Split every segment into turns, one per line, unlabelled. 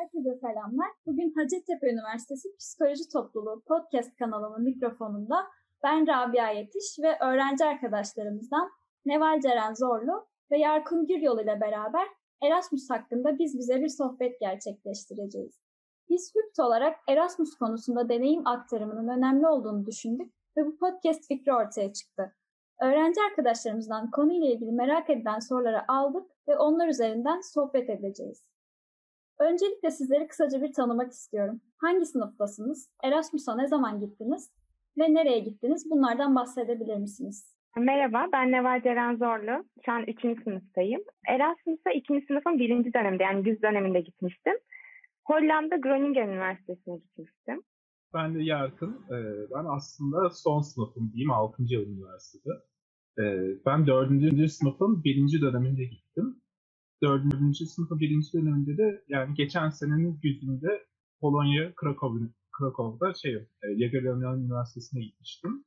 Herkese selamlar. Bugün Hacettepe Üniversitesi Psikoloji Topluluğu podcast kanalının mikrofonunda ben Rabia Yetiş ve öğrenci arkadaşlarımızdan Neval Ceren Zorlu ve Yarkun Güryol ile beraber Erasmus hakkında biz bize bir sohbet gerçekleştireceğiz. Biz HÜPT olarak Erasmus konusunda deneyim aktarımının önemli olduğunu düşündük ve bu podcast fikri ortaya çıktı. Öğrenci arkadaşlarımızdan konuyla ilgili merak edilen soruları aldık ve onlar üzerinden sohbet edeceğiz. Öncelikle sizleri kısaca bir tanımak istiyorum. Hangi sınıftasınız? Erasmus'a ne zaman gittiniz? Ve nereye gittiniz? Bunlardan bahsedebilir misiniz?
Merhaba, ben Neval Ceren Zorlu. Şu an 3. sınıftayım. Erasmus'a 2. sınıfın 1. döneminde yani güz döneminde gitmiştim. Hollanda Groningen Üniversitesi'ne gitmiştim.
Ben de Yarkın. Ee, ben aslında son sınıfım diyeyim 6. yıl üniversitede. Ee, ben 4. sınıfın 1. döneminde gittim. 4. sınıfın 1. döneminde de yani geçen senenin güzünde Polonya Krakow, Krakow'da şey, e, Jagiellonian Üniversitesi'ne gitmiştim.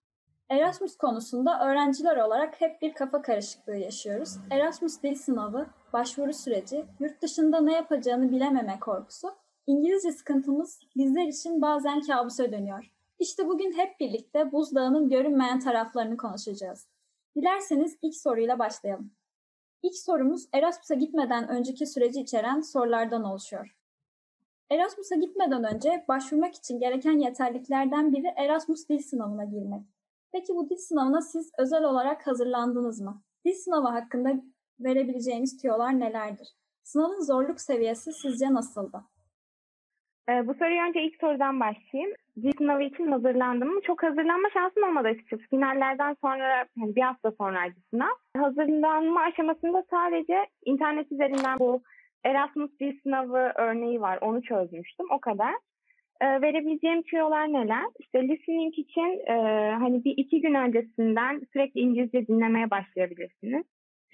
Erasmus konusunda öğrenciler olarak hep bir kafa karışıklığı yaşıyoruz. Erasmus dil sınavı, başvuru süreci, yurt dışında ne yapacağını bilememe korkusu, İngilizce sıkıntımız bizler için bazen kabusa dönüyor. İşte bugün hep birlikte buzdağının görünmeyen taraflarını konuşacağız. Dilerseniz ilk soruyla başlayalım. İlk sorumuz Erasmus'a gitmeden önceki süreci içeren sorulardan oluşuyor. Erasmus'a gitmeden önce başvurmak için gereken yeterliklerden biri Erasmus dil sınavına girmek. Peki bu dil sınavına siz özel olarak hazırlandınız mı? Dil sınavı hakkında verebileceğiniz tüyolar nelerdir? Sınavın zorluk seviyesi sizce nasıldı?
Ee, bu soruyu önce ilk sorudan başlayayım. Dil sınavı için hazırlandım mı? Çok hazırlanma şansım olmadı açıkçası. Finallerden sonra, yani bir hafta sonraydı sınav. Hazırlanma aşamasında sadece internet üzerinden bu Erasmus dil sınavı örneği var. Onu çözmüştüm. O kadar. Ee, verebileceğim tüyolar neler? İşte listening için e, hani bir iki gün öncesinden sürekli İngilizce dinlemeye başlayabilirsiniz.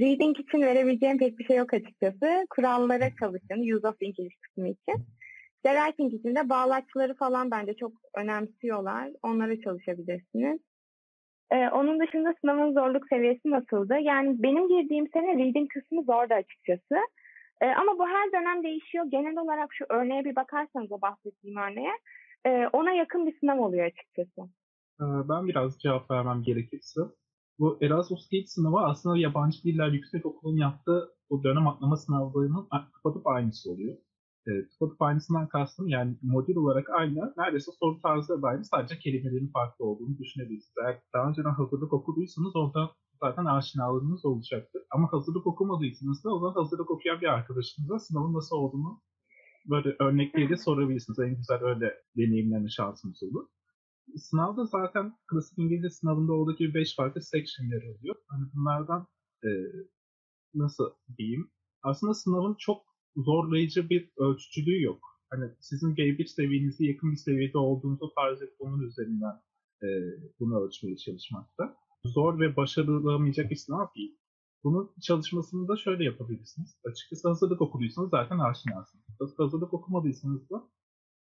Reading için verebileceğim pek bir şey yok açıkçası. Kurallara çalışın. Use of English kısmı için. Writing için de bağlaçları falan bence çok önemsiyorlar. Onlara çalışabilirsiniz. Ee, onun dışında sınavın zorluk seviyesi nasıldı? Yani benim girdiğim sene reading kısmı zordu açıkçası. Ee, ama bu her dönem değişiyor. Genel olarak şu örneğe bir bakarsanız o bahsettiğim örneğe e, ona yakın bir sınav oluyor açıkçası.
Ee, ben biraz cevap vermem gerekirse. Bu Erasmus Dil sınavı aslında yabancı diller yüksek okulun yaptığı o dönem atlama sınavlarının tıpatıp aynısı oluyor. E, tıpatıp aynısından kastım yani modül olarak aynı. Neredeyse soru tarzı da aynı. Sadece kelimelerin farklı olduğunu düşünebilirsiniz. Eğer daha önceden hazırlık okuduysanız orada zaten aşinalığınız olacaktır. Ama hazırlık okumadıysanız da o zaman hazırlık okuyan bir arkadaşınıza sınavın nasıl olduğunu böyle örnekleriyle sorabilirsiniz. En güzel öyle deneyimleme şansımız olur. Sınavda zaten klasik İngilizce sınavında oradaki 5 farklı section yer alıyor. Hani bunlardan e, nasıl diyeyim? Aslında sınavın çok zorlayıcı bir ölçücülüğü yok. Hani sizin B1 seviyenize yakın bir seviyede olduğunuzu farz edip onun üzerinden e, bunu ölçmeye çalışmakta. Zor ve başarılamayacak sınav değil. Bunun çalışmasını da şöyle yapabilirsiniz. Açıkçası hazırlık okuduysanız zaten aşinasınız. Hazırlık okumadıysanız da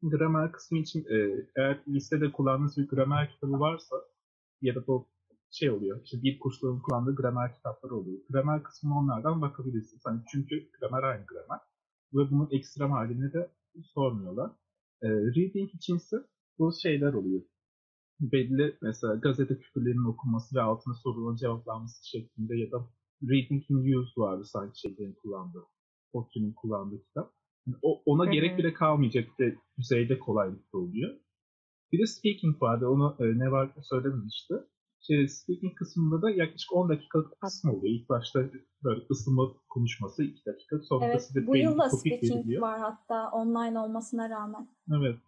gramer kısmı için e, eğer listede kullandığınız bir gramer kitabı varsa ya da bu şey oluyor. İşte dil kurslarının kullandığı gramer kitapları oluyor. Gramer kısmına onlardan bakabilirsiniz. Hani çünkü gramer aynı gramer ve bunun ekstrem halini de sormuyorlar. E, reading içinse bu şeyler oluyor. Belli mesela gazete küpürlerinin okunması ve altına soruların cevaplanması şeklinde ya da Reading in Use vardı sanki şeylerin kullandığı. Fortune'un kullandığı kitap. Yani o, ona Hı-hı. gerek bile kalmayacak bir düzeyde kolaylıkta oluyor. Bir de speaking vardı. Onu e, ne var söylememişti şey, speaking kısmında da yaklaşık 10 dakikalık kısım oluyor. İlk başta böyle ısınma konuşması 2 dakika. Sonra
evet,
da
bu yıl da speaking veriliyor. var hatta online olmasına rağmen.
Evet.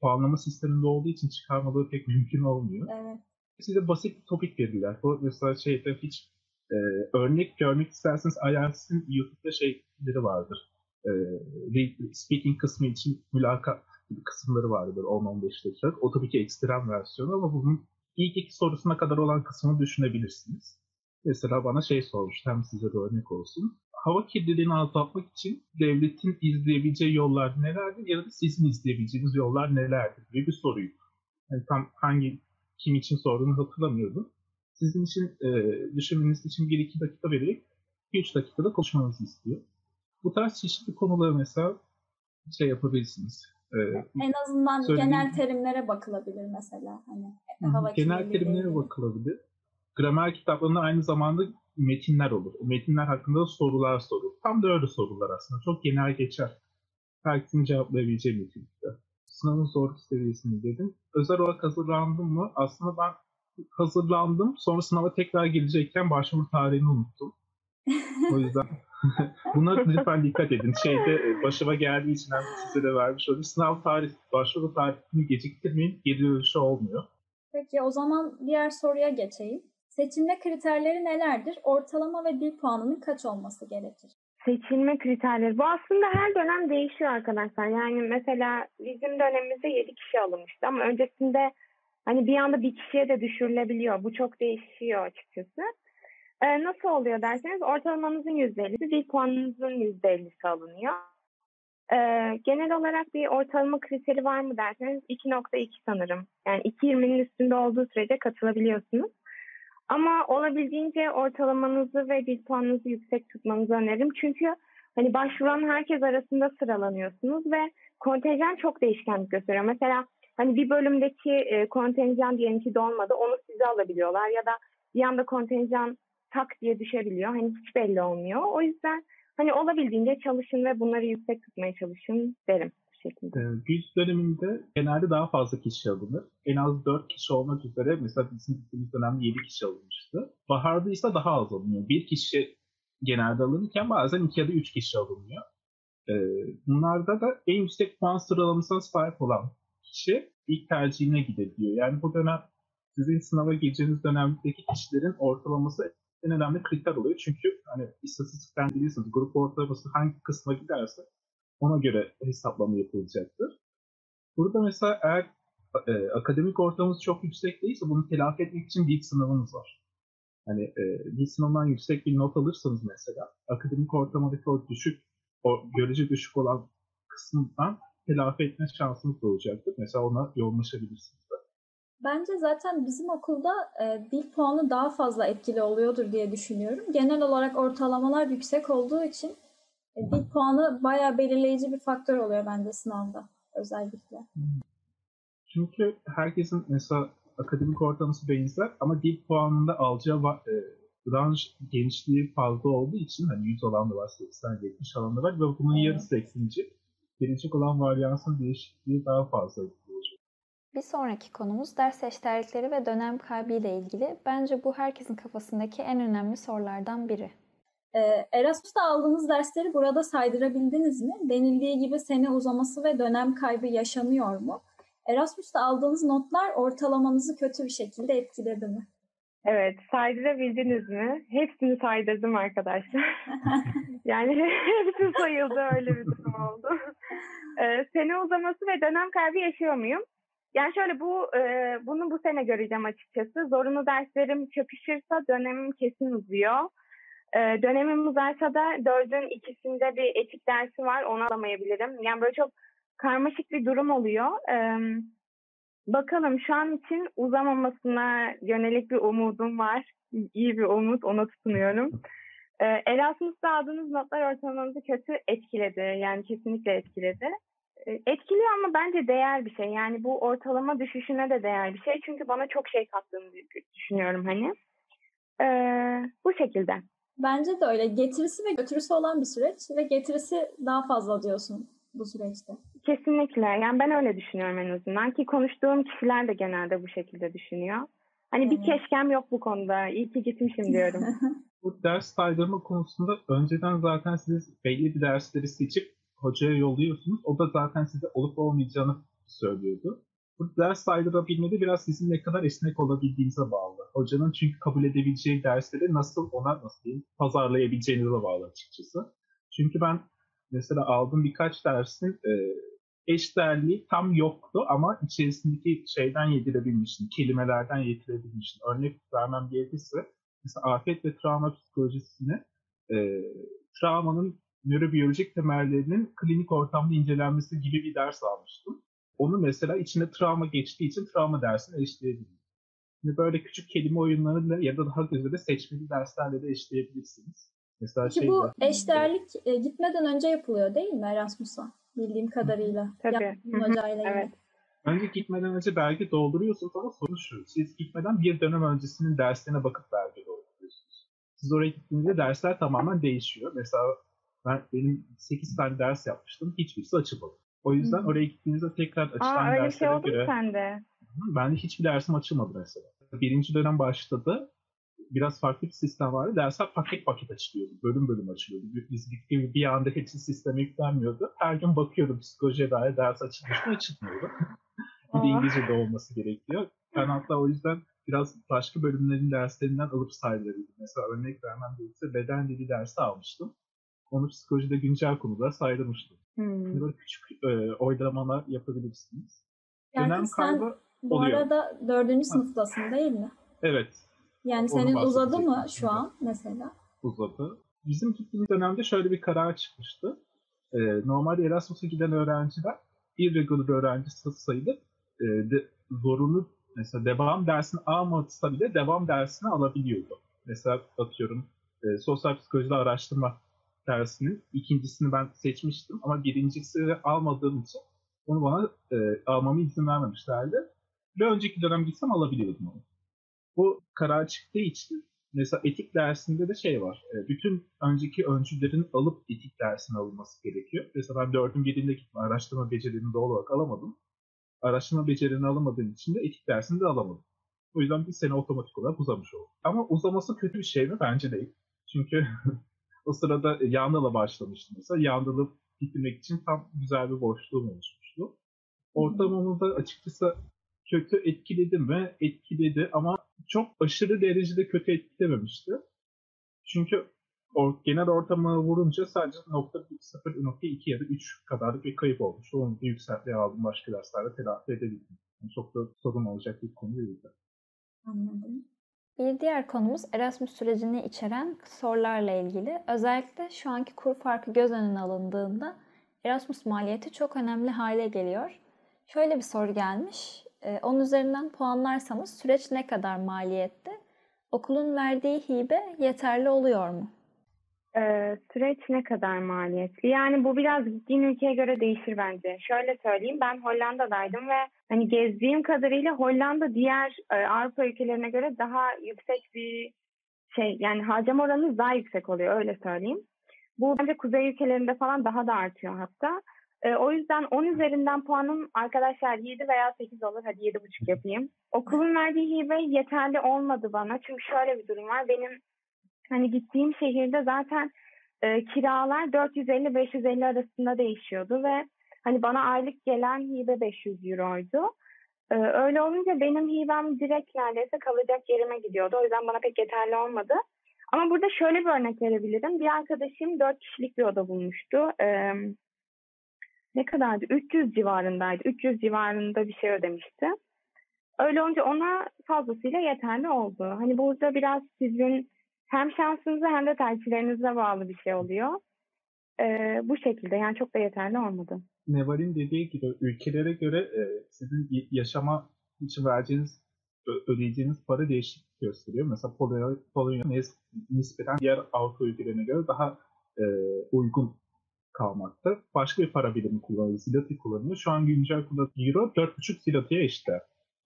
Puanlama sisteminde olduğu için çıkarmaları pek mümkün olmuyor.
Evet.
Size basit bir topik verirler. Bu mesela şeyde hiç e, örnek görmek isterseniz IELTS'in YouTube'da şeyleri vardır. E, speaking kısmı için mülakat kısımları vardır 10-15 dakika. O tabii ki ekstrem versiyonu ama bunun ilk iki sorusuna kadar olan kısmını düşünebilirsiniz. Mesela bana şey sormuştu, hem size de örnek olsun. Hava kirliliğini azaltmak için devletin izleyebileceği yollar nelerdir ya da sizin izleyebileceğiniz yollar nelerdir gibi bir soruyu. Yani tam hangi kim için sorduğunu hatırlamıyordum. Sizin için e, düşünmeniz için 1-2 dakika vererek 2-3 dakikada konuşmanızı istiyor. Bu tarz çeşitli konuları mesela şey yapabilirsiniz. Ee,
En azından
Söylediğim-
genel terimlere bakılabilir mesela. Hani hava
genel terimlere
ilgili.
bakılabilir. Gramer kitaplarında aynı zamanda metinler olur. O metinler hakkında da sorular sorulur. Tam da öyle sorular aslında. Çok genel geçer. Herkesin cevaplayabileceği nitelikte. Sınavın zorluk seviyesini dedim. Özel olarak hazırlandım mı? Aslında ben hazırlandım. Sonra sınava tekrar gelecekken başvuru tarihini unuttum. O yüzden buna lütfen dikkat edin. Şeyde e, başıma geldiği için hem size de vermiş olayım. Sınav tarih, başvuru tarihini geciktirmeyin. Geri dönüşü olmuyor.
Peki o zaman diğer soruya geçeyim. Seçilme kriterleri nelerdir? Ortalama ve dil puanının kaç olması gerekir?
Seçilme kriterleri. Bu aslında her dönem değişiyor arkadaşlar. Yani mesela bizim dönemimizde 7 kişi alınmıştı ama öncesinde hani bir anda bir kişiye de düşürülebiliyor. Bu çok değişiyor açıkçası. Ee, nasıl oluyor derseniz ortalamanızın %50'si, dil puanınızın %50'si alınıyor. Ee, genel olarak bir ortalama kriteri var mı derseniz 2.2 sanırım. Yani 2.20'nin üstünde olduğu sürece katılabiliyorsunuz. Ama olabildiğince ortalamanızı ve dil puanınızı yüksek tutmanızı öneririm. Çünkü hani başvuran herkes arasında sıralanıyorsunuz ve kontenjan çok değişkenlik gösteriyor. Mesela hani bir bölümdeki e, kontenjan diyelim ki dolmadı onu size alabiliyorlar ya da bir anda kontenjan tak diye düşebiliyor. Hani hiç belli olmuyor. O yüzden hani olabildiğince çalışın ve bunları yüksek tutmaya çalışın derim bu şekilde.
Ee, Güz döneminde genelde daha fazla kişi alınır. En az 4 kişi olmak üzere mesela bizim gittiğimiz dönemde 7 kişi alınmıştı. Baharda ise daha az alınıyor. Bir kişi genelde alınırken bazen 2 ya da 3 kişi alınıyor. Ee, bunlarda da en yüksek puan sıralamasına sahip olan kişi ilk tercihine gidebiliyor. Yani bu dönem sizin sınava gireceğiniz dönemdeki kişilerin ortalaması en önemli kriter oluyor. Çünkü hani istatistikten bilirsiniz grup ortalaması hangi kısma giderse ona göre hesaplama yapılacaktır. Burada mesela eğer e, akademik ortamımız çok yüksek değilse bunu telafi etmek için dil sınavınız var. Hani e, dil sınavından yüksek bir not alırsanız mesela akademik ortamadaki o düşük, o görece düşük olan kısımdan telafi etme şansınız olacaktır. Mesela ona yoğunlaşabilirsiniz.
Bence zaten bizim okulda e, dil puanı daha fazla etkili oluyordur diye düşünüyorum. Genel olarak ortalamalar yüksek olduğu için e, dil puanı bayağı belirleyici bir faktör oluyor bence sınavda özellikle.
Çünkü herkesin mesela akademik ortalaması benzer ama dil puanında alacağı e, range genişliği fazla olduğu için hani 100 alan da var, 80, 70 alan da var ve bunun
Evet.
yarısı eksinince gelecek olan varyansın değişikliği daha fazla.
Bir sonraki konumuz ders eşdeğerlikleri ve dönem kaybı ile ilgili. Bence bu herkesin kafasındaki en önemli sorulardan biri.
E, Erasmus'ta aldığınız dersleri burada saydırabildiniz mi? Denildiği gibi sene uzaması ve dönem kaybı yaşanıyor mu? Erasmus'ta aldığınız notlar ortalamanızı kötü bir şekilde etkiledi mi?
Evet, saydırabildiniz mi? Hepsini saydırdım arkadaşlar. yani hepsi sayıldı öyle bir durum oldu. Ee, sene uzaması ve dönem kaybı yaşıyor muyum? Yani şöyle bu e, bunu bu sene göreceğim açıkçası. Zorunlu derslerim çakışırsa dönemim kesin uzuyor. E, dönemim uzarsa da dördün ikisinde bir etik dersi var onu alamayabilirim. Yani böyle çok karmaşık bir durum oluyor. E, bakalım şu an için uzamamasına yönelik bir umudum var. İyi bir umut ona tutunuyorum. E, Erasmus'ta aldığınız notlar ortalamanızı kötü etkiledi. Yani kesinlikle etkiledi. E, Etkiliyor ama bence değer bir şey. Yani bu ortalama düşüşüne de değer bir şey. Çünkü bana çok şey kattığını düşünüyorum hani. Ee, bu şekilde.
Bence de öyle. Getirisi ve götürüsü olan bir süreç ve getirisi daha fazla diyorsun bu süreçte.
Kesinlikle. Yani ben öyle düşünüyorum en azından ki konuştuğum kişiler de genelde bu şekilde düşünüyor. Hani bir
Evet.
keşkem yok bu konuda. İyi ki gitmişim diyorum.
Bu ders saydırma konusunda önceden zaten siz belli bir dersleri seçip hocaya yolluyorsunuz. O da zaten size olup olmayacağını söylüyordu. Bu ders saydırabilmede biraz sizin ne kadar esnek olabildiğinize bağlı. Hocanın çünkü kabul edebileceği dersleri nasıl ona nasıl diyeyim pazarlayabileceğinize bağlı açıkçası. Çünkü ben mesela aldığım birkaç dersin e, eşdeğerliği tam yoktu ama içerisindeki şeyden yedirebilmiştim, kelimelerden yedirebilmiştim. Örnek vermem gerekirse mesela afet ve travma psikolojisini e, travmanın nörobiyolojik temellerinin klinik ortamda incelenmesi gibi bir ders almıştım. Onu mesela içinde travma geçtiği için travma dersine eşleyebilirim. Şimdi böyle küçük kelime oyunlarıyla ya da daha güzel seçmeli derslerle de eşleyebilirsiniz. Mesela
Peki
şey
bu
de-
eşdeğerlik e, gitmeden önce yapılıyor değil mi Erasmus'a? bildiğim kadarıyla.
Tabii.
Hocayla
evet.
Önce gitmeden önce belge dolduruyorsunuz ama sorun şu. Siz gitmeden bir dönem öncesinin derslerine bakıp belge dolduruyorsunuz. Siz oraya gittiğinizde dersler tamamen değişiyor. Mesela ben benim 8 tane ders yapmıştım. Hiçbirisi açılmadı. O yüzden oraya gittiğinizde tekrar açılan
Aa öyle şey
derslere
oldu mu
göre
sende?
ben de hiçbir dersim açılmadı mesela. Birinci dönem başladı. Biraz farklı bir sistem vardı. Dersler paket paket açılıyordu. Bölüm bölüm açılıyordu. Biz gittiğimiz bir anda hepsi sisteme yüklenmiyordu. Her gün bakıyordum psikolojiye dair ders açılmış mı açılmıyordu. bir de. İngilizce de olması gerekiyor. Ben hatta o yüzden biraz başka bölümlerin derslerinden alıp sayılarıydım. Mesela örnek vermem gerekirse beden dili dersi almıştım. Onu psikolojide güncel konuda saydırmıştım.
Hmm.
Böyle küçük e, oylamalar yapabilirsiniz.
Yani
Dönem
sen
kaybı
bu
oluyor.
arada dördüncü sınıftasın değil mi?
evet
Yani
Onu
senin uzadı mı şu an mesela?
uzadı. Bizim gittiğimiz dönemde şöyle bir karar çıkmıştı. Ee, normalde Erasmus'a giden öğrenciler irregular öğrenci sayılıp e, de, zorunlu mesela devam dersini almasa bile devam dersini alabiliyordu. Mesela atıyorum e, sosyal psikolojide araştırma dersinin ikincisini ben seçmiştim ama birincisini almadığım için onu bana e, almama izin vermemişlerdi. Ve önceki dönem gitsem alabiliyordum onu. Bu karar çıktığı için mesela etik dersinde de şey var. e, Bütün önceki öncülerin alıp etik dersine alınması gerekiyor. Mesela ben dördün birinde gittim. Araştırma becerilerini doğal olarak alamadım. Araştırma becerilerini alamadığım için de etik dersini de alamadım. O yüzden bir sene otomatik olarak uzamış oldu. Ama uzaması kötü bir şey mi? Bence değil. Çünkü o sırada Yandal'a başlamıştım mesela. Yandal'ı bitirmek için tam güzel bir boşluğum oluşmuştu. Ortamımı da açıkçası kötü etkiledi mi? Etkiledi ama çok aşırı derecede kötü etkilememişti. Çünkü o genel ortamı vurunca sadece nokta 0.2 ya da 3 kadarlık bir kayıp olmuştu. Onu da yükseltmeye aldım başka derslerde telafi edebildim. Yani çok da sorun olacak bir konu değildi.
Anladım.
Bir diğer konumuz Erasmus sürecini içeren sorularla ilgili. Özellikle şu anki kur farkı göz önüne alındığında Erasmus maliyeti çok önemli hale geliyor. Şöyle bir soru gelmiş. Ee, Onun üzerinden puanlarsanız süreç ne kadar maliyetli? Okulun verdiği hibe yeterli oluyor mu?
Ee, süreç ne kadar maliyetli? Yani bu biraz gittiğin ülkeye göre değişir bence. Şöyle söyleyeyim ben Hollanda'daydım ve hani gezdiğim kadarıyla Hollanda diğer e, Avrupa ülkelerine göre daha yüksek bir şey yani harcama oranı daha yüksek oluyor öyle söyleyeyim. Bu bence kuzey ülkelerinde falan daha da artıyor hatta. E, o yüzden 10 üzerinden puanım arkadaşlar 7 veya 8 olur. Hadi 7,5 yapayım. Okulun verdiği hibe yeterli olmadı bana. Çünkü şöyle bir durum var. Benim hani gittiğim şehirde zaten e, kiralar 450-550 arasında değişiyordu ve hani bana aylık gelen hibe 500 euroydu. E, öyle olunca benim hibem direkt neredeyse kalacak yerime gidiyordu. O yüzden bana pek yeterli olmadı. Ama burada şöyle bir örnek verebilirim. Bir arkadaşım 4 kişilik bir oda bulmuştu. E, ne kadardı? 300 civarındaydı. 300 civarında bir şey ödemişti. Öyle olunca ona fazlasıyla yeterli oldu. Hani burada biraz sizin hem şansınıza hem de tercihlerinize bağlı bir şey oluyor. Ee, bu şekilde yani çok da yeterli olmadı.
Neval'in dediği gibi ülkelere göre e, sizin yaşama için vereceğiniz, ödeyeceğiniz para değişiklik gösteriyor. Mesela Polonya, Polonya nis- nispeten diğer Avrupa ülkelerine göre daha e, uygun kalmakta. Başka bir para birimi kullanıyor. Zloty kullanıyor. Şu an güncel kullanılan euro 4,5 Zloty'ye eşit.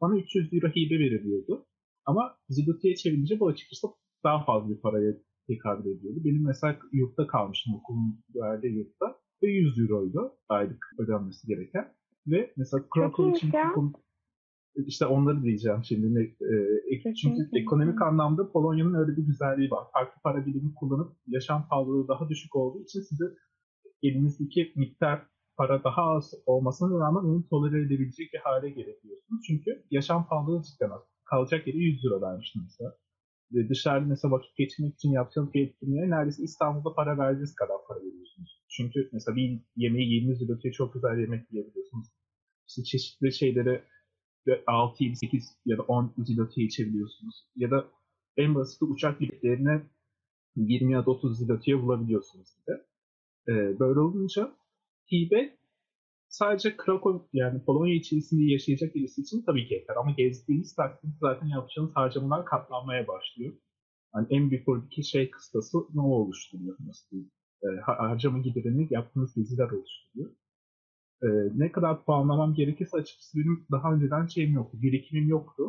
Bana 300 euro hibe veriliyordu. Ama Zloty'ye çevirince bu açıkçası daha fazla bir paraya tekabül ediyordu. Benim mesela yurtta kalmıştım okulun verdiği yurtta ve 100 euroydu aylık ödenmesi gereken. Ve mesela Krakow
iyiymiş
için işte onları diyeceğim şimdi. Ne, e, çünkü ekonomik anlamda Polonya'nın öyle bir güzelliği var. Farklı para birimi kullanıp yaşam pahalılığı daha düşük olduğu için size elinizdeki miktar para daha az olmasına rağmen onu tolere edebilecek bir hale gelebiliyorsunuz. Çünkü yaşam pahalılığı cidden az. Kalacak yeri 100 lira vermiştim mesela. Dışarıda mesela vakit geçirmek için yapacağınız bir etkinliğe neredeyse İstanbul'da para verdiğiniz kadar para veriyorsunuz. Çünkü mesela bir yemeği 20 zloty'ye çok güzel yemek yiyebiliyorsunuz. İşte çeşitli şeyleri 6, 7, 8 ya da 10 zloty'ye içebiliyorsunuz. Ya da en basit uçak biletlerine 20 ya da 30 zloty'ye bulabiliyorsunuz gibi. Ee, böyle olunca hibe sadece Krakow yani Polonya içerisinde yaşayacak birisi için tabii ki yeter ama gezdiğiniz takdirde zaten yapacağınız harcamalar katlanmaya başlıyor. Yani en büyük oradaki şey kıstası ne oluşturuyor? Nasıl har- harcama giderini yaptığınız geziler oluşturuyor. e, ne kadar puanlamam gerekirse açıkçası benim daha önceden şeyim yoktu. Birikimim yoktu.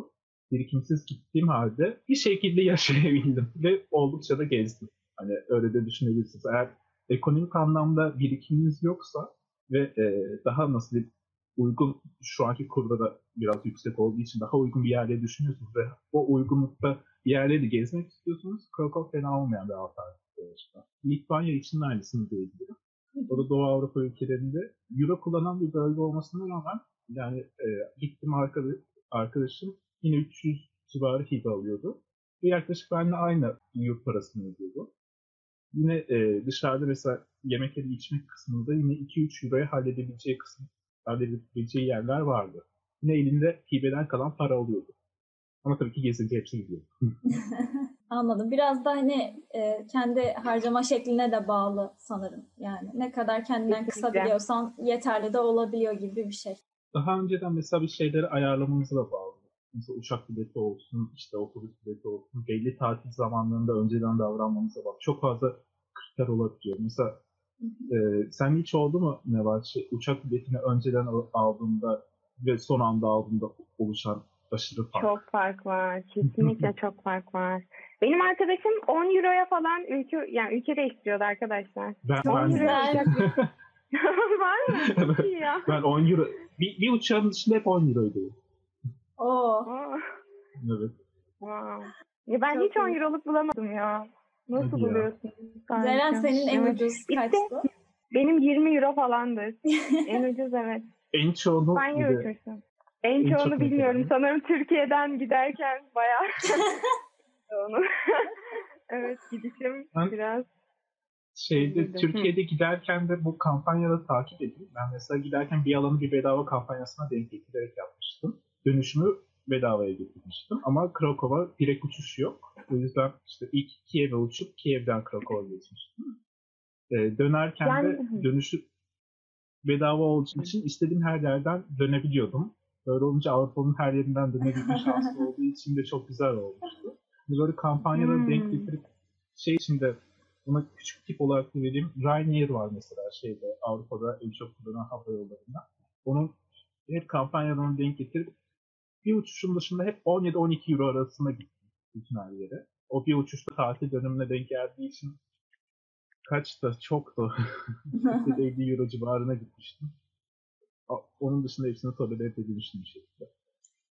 Birikimsiz gittiğim halde bir şekilde yaşayabildim ve oldukça da gezdim. Hani öyle de düşünebilirsiniz. Eğer ekonomik anlamda birikiminiz yoksa ve e, daha nasıl diyeyim, uygun şu anki kurda da biraz yüksek olduğu için daha uygun bir yerde düşünüyorsunuz ve o uygunlukta bir yerleri gezmek istiyorsunuz. Krakow fena olmayan bir alternatif. Litvanya için de aynısını diyebilirim. O da Doğu Avrupa ülkelerinde Euro kullanan bir bölge olmasına rağmen yani e, gittim arkadaş, arkadaşım yine 300 civarı hibe alıyordu. Ve yaklaşık benimle aynı yurt parasını ödüyordu. Yine e, dışarıda mesela yemek yedi içmek kısmında yine 2-3 euroya halledebileceği kısım, halledebileceği yerler vardı. Yine elinde hibeden kalan para oluyordu. Ama tabii ki gezince hepsi gidiyor.
Anladım. Biraz da hani e, kendi harcama şekline de bağlı sanırım. Yani ne kadar kendinden
Kesinlikle.
kısabiliyorsan yeterli de olabiliyor gibi bir şey.
Daha önceden mesela bir şeyleri ayarlamanıza da bağlı. Mesela uçak bileti olsun, işte otobüs bileti olsun, belli tatil zamanlarında önceden davranmanıza bağlı. Çok fazla kriter olabiliyor. Mesela e, sen hiç oldu mu ne var şey, uçak biletini önceden al- aldığında ve son anda aldığında oluşan aşırı fark.
Çok fark var. Kesinlikle çok fark var. Benim arkadaşım 10 euroya falan ülke yani ülke değiştiriyordu arkadaşlar.
Ben,
10
ben,
euroya var mı? Ya.
ben 10 euro, bir, bir uçağın dışında hep 10 euroydu.
Oo.
Aa,
Evet.
wow. Ya ben
Çok
hiç 10
iyi.
euroluk bulamadım ya. Nasıl
Hadi ya.
buluyorsun?
Zeren
Harika.
senin en
Evet.
ucuz
İşte-
kaçtı?
Benim 20 euro falandır. en ucuz evet.
En çoğunu
Ben
bir de-.
En
En çok
çoğunu
ne
bilmiyorum.
kadar?
Sanırım Türkiye'den giderken bayağı onu. evet gidişim
Ben-
biraz
şeyde
Üzüldüm.
Türkiye'de giderken de bu kampanyaları takip edeyim. Ben mesela giderken bir alanı bir bedava kampanyasına denk getirerek yapmıştım. Dönüşümü bedavaya getirmiştim. Ama Krakow'a direkt uçuş yok. O yüzden işte ilk Kiev'e uçup Kiev'den Krakow'a geçmiştim. Ee, dönerken de
Yani-
dönüşü bedava olduğu için istediğim her yerden dönebiliyordum. Böyle olunca Avrupa'nın her yerinden dönebilme şansı olduğu için de çok güzel olmuştu. Böyle kampanyaları
Hmm.
denk getirip şey içinde buna küçük tip olarak da vereyim. Ryanair var mesela şeyde Avrupa'da en çok kullanılan hava yollarında. Onun hep kampanyalarını denk getirip bir uçuşun dışında hep 17-12 euro arasında gittim bütün her yere. O bir uçuşta tatil dönemine denk geldiği için kaçtı? Çoktu. 50 euro civarına gitmiştim. Onun dışında hepsini tolere edebilmiştim bir şekilde.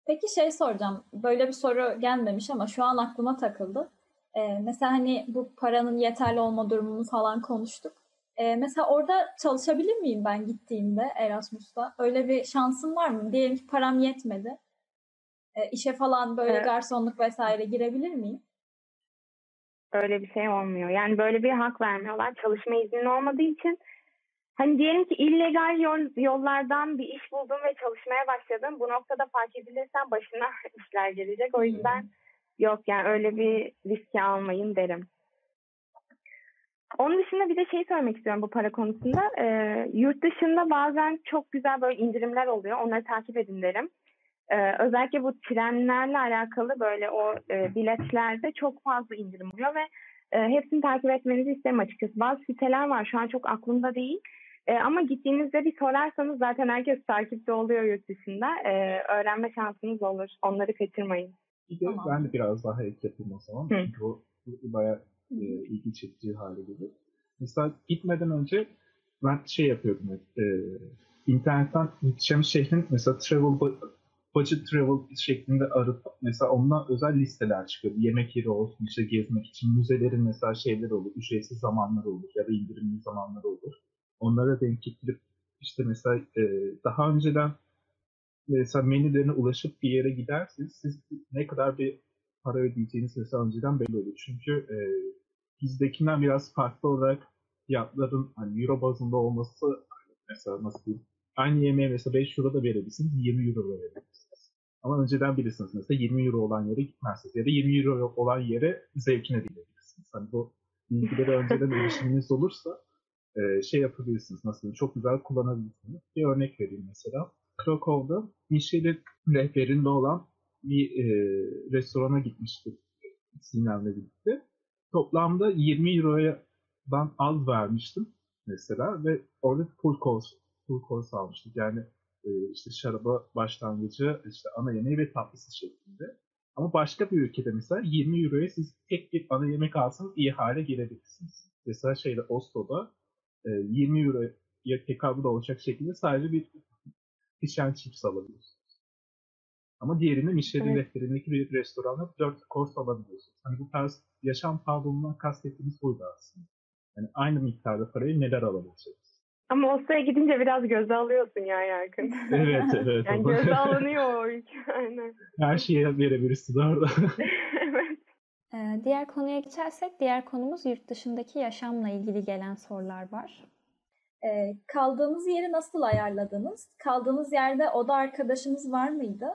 Peki şey soracağım. Böyle bir soru gelmemiş ama şu an aklıma takıldı. Ee, mesela hani bu paranın yeterli olma durumunu falan konuştuk. Ee, mesela orada çalışabilir miyim ben gittiğimde Erasmus'ta? Öyle bir şansım var mı? Diyelim ki param yetmedi. Ee, işe falan böyle
Evet.
garsonluk vesaire girebilir miyim?
öyle bir şey olmuyor. Yani böyle bir hak vermiyorlar. Çalışma iznin olmadığı için hani diyelim ki illegal yol, yollardan bir iş buldun ve çalışmaya başladın. Bu noktada fark edilirsen başına işler gelecek. O yüzden yok yani öyle bir riski almayın derim. Onun dışında bir de şey söylemek istiyorum bu para konusunda. Ee, yurt dışında bazen çok güzel böyle indirimler oluyor. Onları takip edin derim. Ee, özellikle bu trenlerle alakalı böyle o e, biletlerde çok fazla indirim oluyor ve e, hepsini takip etmenizi isterim açıkçası. Bazı siteler var şu an çok aklımda değil. E, ama gittiğinizde bir sorarsanız zaten herkes takipte oluyor yurt dışında. E, öğrenme şansınız olur. Onları kaçırmayın.
Bir de
Tamam.
ben de biraz daha ek yapayım o zaman.
Hı.
Çünkü o bu bayağı e, ilgi çekici hale gelir. Mesela gitmeden önce ben şey yapıyordum. E, internetten gideceğim şehrin mesela travel budget travel şeklinde arıp mesela ondan özel listeler çıkıyor. Yemek yeri olsun işte gezmek için müzelerin mesela şeyleri olur. Ücretsiz zamanları olur ya da indirimli zamanları olur. Onlara denk getirip işte mesela e, daha önceden mesela menülerine ulaşıp bir yere giderseniz siz ne kadar bir para ödeyeceğiniz mesela önceden belli olur. Çünkü e, bizdekinden biraz farklı olarak fiyatların hani euro bazında olması mesela nasıl diyeyim aynı yemeğe mesela 5 euro da verebilirsiniz 20 euro da verebilirsiniz. Ama önceden bilirsiniz mesela 20 euro olan yere gitmezsiniz ya da 20 euro olan yere zevkine gidebilirsiniz. Hani bu bilgileri önceden erişiminiz olursa e, şey yapabilirsiniz. Nasıl çok güzel kullanabilirsiniz. Bir örnek vereyim mesela. Krakow'da Michelin rehberinde olan bir e, restorana gitmiştik Sinem'le birlikte. Toplamda 20 eurodan az vermiştim mesela ve orada full course full course almıştık. Yani e, işte şaraba başlangıcı, işte ana yemeği ve tatlısı şeklinde. Ama başka bir ülkede mesela 20 euroya siz tek bir ana yemek alsanız iyi hale gelebilirsiniz. Mesela şeyde Oslo'da e, 20 euroya tekabül olacak şekilde sadece bir fish and chips alabiliyorsunuz. Ama diğerinde Michelin
Evet.
rehberindeki bir restoranda 4 course alabiliyorsunuz. Hani bu tarz yaşam pahalılığından kastettiğimiz buydu aslında. Yani aynı miktarda parayı neler alabileceğiz.
Ama Oslo'ya gidince biraz göze alıyorsun ya Yarkın.
Evet evet.
yani göze alınıyor o ülke. Aynen.
Her şeye verebilirsin orada.
evet.
Ee, diğer konuya geçersek diğer konumuz yurt dışındaki yaşamla ilgili gelen sorular var.
Ee, kaldığınız yeri nasıl ayarladınız? Kaldığınız yerde oda arkadaşınız var mıydı?